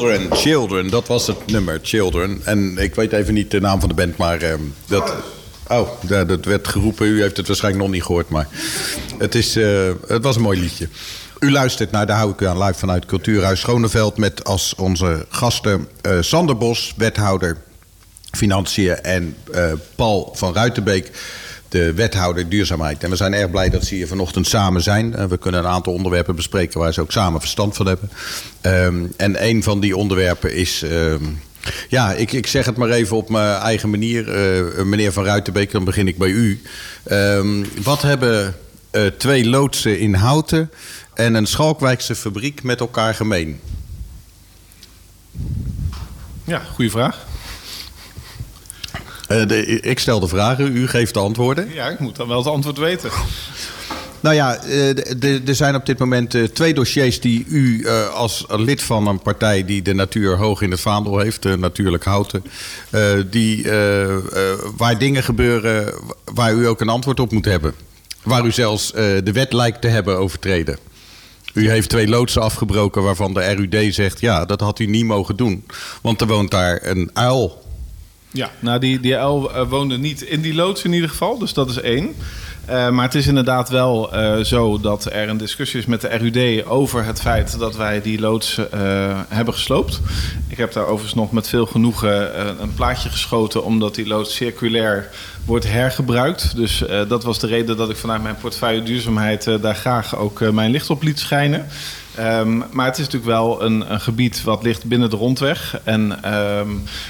Children, Children, dat was het nummer, Children. En ik weet even niet de naam van de band, maar ehm, dat... Oh, dat, dat werd geroepen. U heeft het waarschijnlijk nog niet gehoord, maar het, is, eh, het was een mooi liedje. U luistert naar de Hou ik u aan live vanuit Cultuurhuis Schoneveld... met als onze gasten eh, Sander Bos, wethouder Financiën... en eh, Paul van Ruitenbeek, de wethouder duurzaamheid. En we zijn erg blij dat ze hier vanochtend samen zijn. Eh, we kunnen een aantal onderwerpen bespreken waar ze ook samen verstand van hebben. Ehm, en een van die onderwerpen is... ehm, ja, ik, ik zeg het maar even op mijn eigen manier. Meneer Van Ruitenbeek, dan begin ik bij u. Ehm, wat hebben twee loodsen in Houten en een Schalkwijkse fabriek met elkaar gemeen? Ja, goede vraag. Eh, de, ik stel de vragen, u geeft de antwoorden. Ja, ik moet dan wel het antwoord weten. Nou ja, eh, er zijn op dit moment eh, twee dossiers die u als lid van een partij die de natuur hoog in het vaandel heeft, natuurlijk Houten, die, waar dingen gebeuren waar u ook een antwoord op moet hebben. Waar u zelfs de wet lijkt te hebben overtreden. U heeft twee loodsen afgebroken waarvan de RUD zegt, ja, dat had u niet mogen doen. Want er woont daar een uil. Ja, nou die, die uil eh, woonde niet in die loods in ieder geval, dus dat is één. Eh, maar het is inderdaad wel eh, zo dat er een discussie is met de RUD over het feit dat wij die loods eh, hebben gesloopt. Ik heb daar overigens nog met veel genoegen een plaatje geschoten, omdat die loods circulair wordt hergebruikt. Dus dat was de reden dat ik vanuit mijn portefeuille duurzaamheid daar graag ook mijn licht op liet schijnen. Ehm, maar het is natuurlijk wel een, een gebied wat ligt binnen de rondweg. En ehm,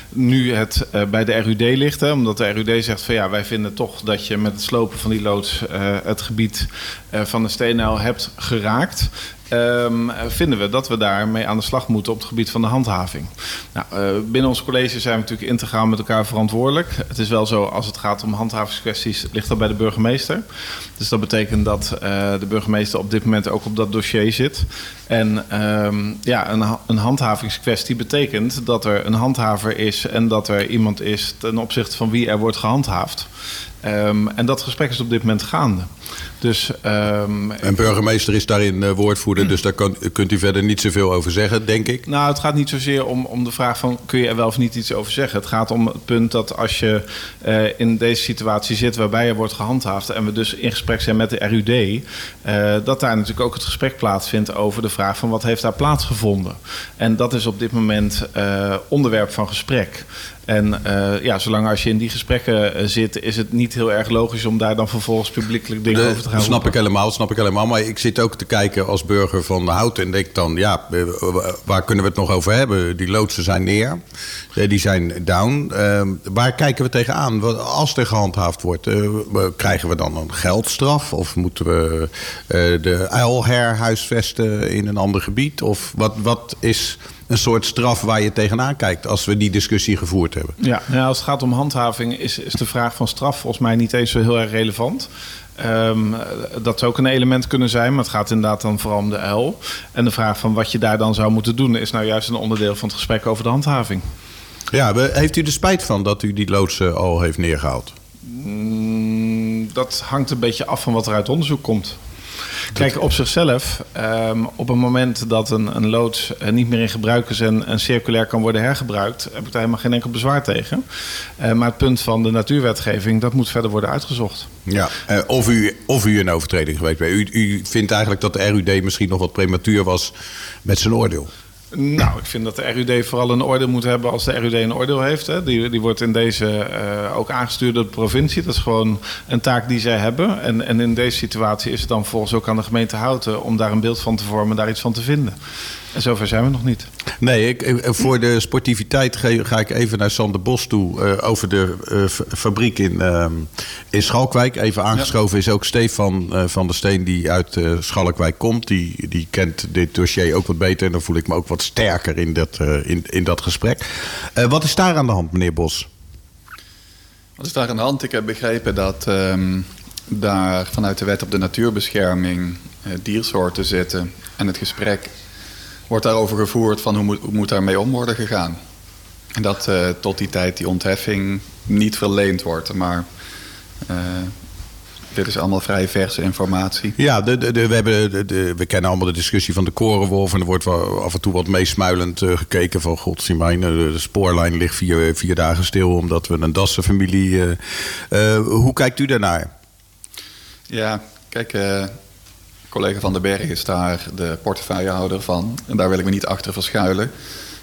nu het bij de RUD ligt, hè, omdat de RUD zegt van ja, wij vinden toch dat je met het slopen van die loods eh, het gebied eh, van de steenuil hebt geraakt. ehm, vinden we dat we daarmee aan de slag moeten op het gebied van de handhaving. Nou, eh, binnen ons college zijn we natuurlijk integraal met elkaar verantwoordelijk. Het is wel zo, als het gaat om handhavingskwesties, ligt dat bij de burgemeester. Dus dat betekent dat de burgemeester op dit moment ook op dat dossier zit. En ehm, ja, een, een handhavingskwestie betekent dat er een handhaver is en dat er iemand is ten opzichte van wie er wordt gehandhaafd. Ehm, en dat gesprek is op dit moment gaande. Dus ehm, Een burgemeester is daarin eh, woordvoerder, dus daar kan, kunt u verder niet zoveel over zeggen, denk ik. Nou, het gaat niet zozeer om, om de vraag van kun je er wel of niet iets over zeggen. Het gaat om het punt dat als je eh, in deze situatie zit waarbij er wordt gehandhaafd en we dus in gesprek zijn met de RUD, eh, dat daar natuurlijk ook het gesprek plaatsvindt over de vraag van wat heeft daar plaatsgevonden. En dat is op dit moment onderwerp van gesprek. En ja, zolang als je in die gesprekken zit, is het niet heel erg logisch om daar dan vervolgens publiekelijk dingen De- over te gaan dat snap ik helemaal, snap ik helemaal. Maar ik zit ook te kijken als burger van Houten en denk dan, ja, eh, waar kunnen we het nog over hebben? Die loodsen zijn neer, eh, die zijn down. Eh, waar kijken we tegenaan? Als er gehandhaafd wordt, krijgen we dan een geldstraf? Of moeten we eh, de uil herhuisvesten in een ander gebied? Of wat, wat is een soort straf waar je tegenaan kijkt als we die discussie gevoerd hebben? Ja, nou, als het gaat om handhaving is, is de vraag van straf volgens mij niet eens zo heel erg relevant. Ehm, dat zou ook een element kunnen zijn, maar het gaat inderdaad dan vooral om de uil. En de vraag van wat je daar dan zou moeten doen, is nou juist een onderdeel van het gesprek over de handhaving. Ja, heeft u er spijt van dat u die loodsen al heeft neergehaald? Mm, dat hangt een beetje af van wat er uit onderzoek komt. Kijk, op zichzelf, ehm, op het moment dat een, een loods eh, niet meer in gebruik is en, en circulair kan worden hergebruikt, heb ik daar helemaal geen enkel bezwaar tegen. Eh, maar het punt van de natuurwetgeving, dat moet verder worden uitgezocht. Ja, eh, of, u, of u een overtreding geweest bent. U, u vindt eigenlijk dat de RUD misschien nog wat prematuur was met zijn oordeel. Nou, ik vind dat de RUD vooral een oordeel moet hebben als de RUD een oordeel heeft. Hè. Die, die wordt in deze eh, ook aangestuurd door de provincie. Dat is gewoon een taak die zij hebben. En, en in deze situatie is het dan volgens ook aan de gemeente Houten om daar een beeld van te vormen, daar iets van te vinden. En zover zijn we nog niet. Nee, ik, voor de sportiviteit ga ik even naar Sander Bos toe. eh, over de eh, fa- fabriek in, ehm, in Schalkwijk. Even aangeschoven is ook Stefan eh, van der Steen, die uit eh, Schalkwijk komt. Die, die kent dit dossier ook wat beter. En dan voel ik me ook wat sterker in dat, eh, in, in dat gesprek. Eh, wat is daar aan de hand, meneer Bos? Wat is daar aan de hand? Ik heb begrepen dat ehm, daar vanuit de wet op de natuurbescherming eh, diersoorten zitten. En het gesprek wordt daarover gevoerd van hoe moet, hoe moet daarmee om worden gegaan. En dat eh, tot die tijd die ontheffing niet verleend wordt. Maar eh, dit is allemaal vrij verse informatie. Ja, de, de, de- we, hebben we kennen allemaal de discussie van de korenwolf. En er wordt wel af en toe wat meesmuilend eh, gekeken van... God, zie mij, de, de spoorlijn ligt vier, vier dagen stil... omdat we een Dassenfamilie... hoe kijkt u daarnaar? Ja, kijk, collega Van den Berg is daar de portefeuillehouder van. En daar wil ik me niet achter verschuilen.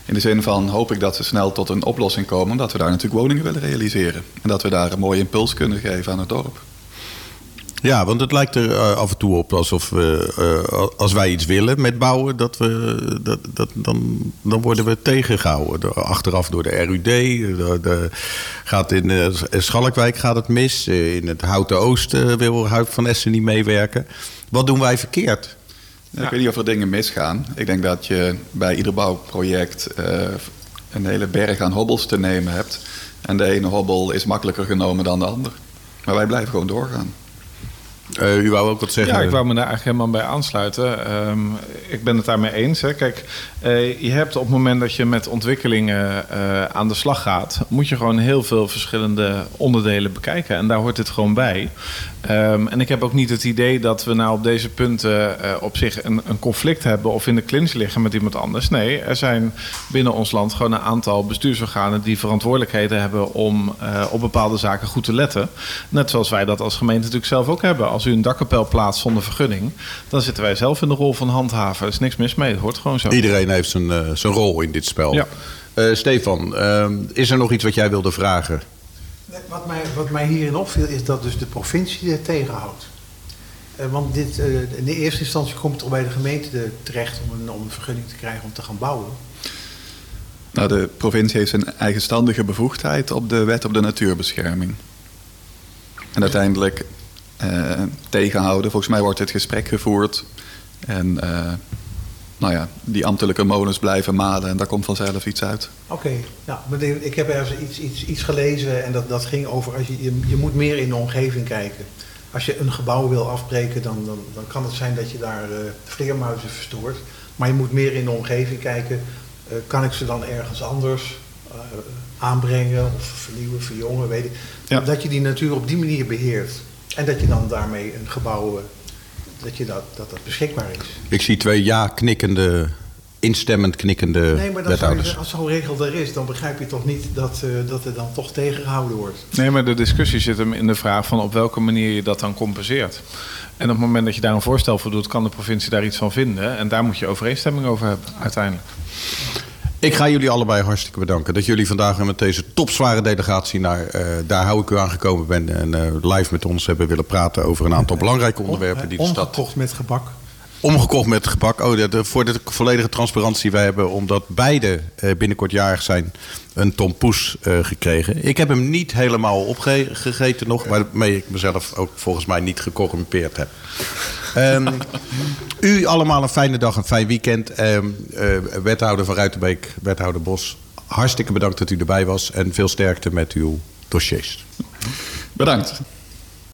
In de zin van hoop ik dat ze snel tot een oplossing komen. Dat we daar natuurlijk woningen willen realiseren. En dat we daar een mooie impuls kunnen geven aan het dorp. Ja, want het lijkt er eh, af en toe op alsof we, eh, als wij iets willen met bouwen, dat we, dat, dat, dan, dan worden we tegengehouden. Achteraf door de RUD. De, gaat in eh, Schalkwijk gaat het mis. In het Houten Oost eh, wil Huip van Essen niet meewerken. Wat doen wij verkeerd? Ja, Ik weet niet of er dingen misgaan. Ik denk dat je bij ieder bouwproject eh, een hele berg aan hobbels te nemen hebt. En de ene hobbel is makkelijker genomen dan de ander. Maar wij blijven gewoon doorgaan. Eh, u wou ook wat zeggen? Ja, ik wou me daar eigenlijk helemaal bij aansluiten. Ehm, ik ben het daarmee eens. Hè. Kijk, eh, je hebt op het moment dat je met ontwikkelingen eh, aan de slag gaat, moet je gewoon heel veel verschillende onderdelen bekijken. En daar hoort dit gewoon bij. Ehm, en ik heb ook niet het idee dat we nou op deze punten eh, op zich een, een conflict hebben of in de clinch liggen met iemand anders. Nee, er zijn binnen ons land gewoon een aantal bestuursorganen die verantwoordelijkheden hebben om eh, op bepaalde zaken goed te letten. Net zoals wij dat als gemeente natuurlijk zelf ook hebben. Als u een dakkapel plaatst zonder vergunning, dan zitten wij zelf in de rol van handhaven. Er is niks mis mee, het hoort gewoon zo. Iedereen heeft zijn, eh, zijn rol in dit spel. Ja. Stefan, ehm, is er nog iets wat jij wilde vragen? Wat mij, wat mij hierin opviel is dat dus de provincie dit tegenhoudt. Eh, want dit, eh, in de eerste instantie komt het toch bij de gemeente terecht om een, om een vergunning te krijgen om te gaan bouwen. Nou, de provincie heeft zijn eigenstandige bevoegdheid op de wet op de natuurbescherming. En uiteindelijk eh, tegenhouden. Volgens mij wordt het gesprek gevoerd En nou ja, die ambtelijke molens blijven malen en daar komt vanzelf iets uit. Oké, ik heb ergens iets, iets, iets gelezen en dat, dat ging over als je, je, je moet meer in de omgeving kijken. Als je een gebouw wil afbreken, dan, dan, dan kan het zijn dat je daar eh, vleermuizen verstoort. Maar je moet meer in de omgeving kijken. Eh, kan ik ze dan ergens anders eh, aanbrengen of vernieuwen, verjongen, weet ik. Ja. Dat je die natuur op die manier beheert. En dat je dan daarmee een gebouw, dat, je dat, dat dat beschikbaar is. Ik zie twee ja knikkende, instemmend knikkende Nee, maar je, als zo'n regel er is, dan begrijp je toch niet dat, eh, dat er dan toch tegengehouden wordt. Nee, maar de discussie zit hem in de vraag van op welke manier je dat dan compenseert. En op het moment dat je daar een voorstel voor doet, kan de provincie daar iets van vinden. En daar moet je overeenstemming over hebben, uiteindelijk. Ik ga jullie allebei hartstikke bedanken dat jullie vandaag met deze topzware delegatie naar eh, daar hou ik u aangekomen ben en eh, live met ons hebben willen praten over een aantal belangrijke onderwerpen die de stad Omgekocht met gebak. Omgekocht met gebak. Oh, de, de- voor de volledige transparantie, wij hebben omdat beide eh, binnenkort jarig zijn een tompoes eh gekregen. Ik heb hem niet helemaal opgegeten nog, waarmee ik mezelf ook volgens mij niet gecorrumpeerd heb. Ehm, u allemaal een fijne dag, een fijn weekend. Ehm, eh, wethouder van Ruitenbeek, wethouder Bos, hartstikke bedankt dat u erbij was en veel sterkte met uw dossiers. Bedankt.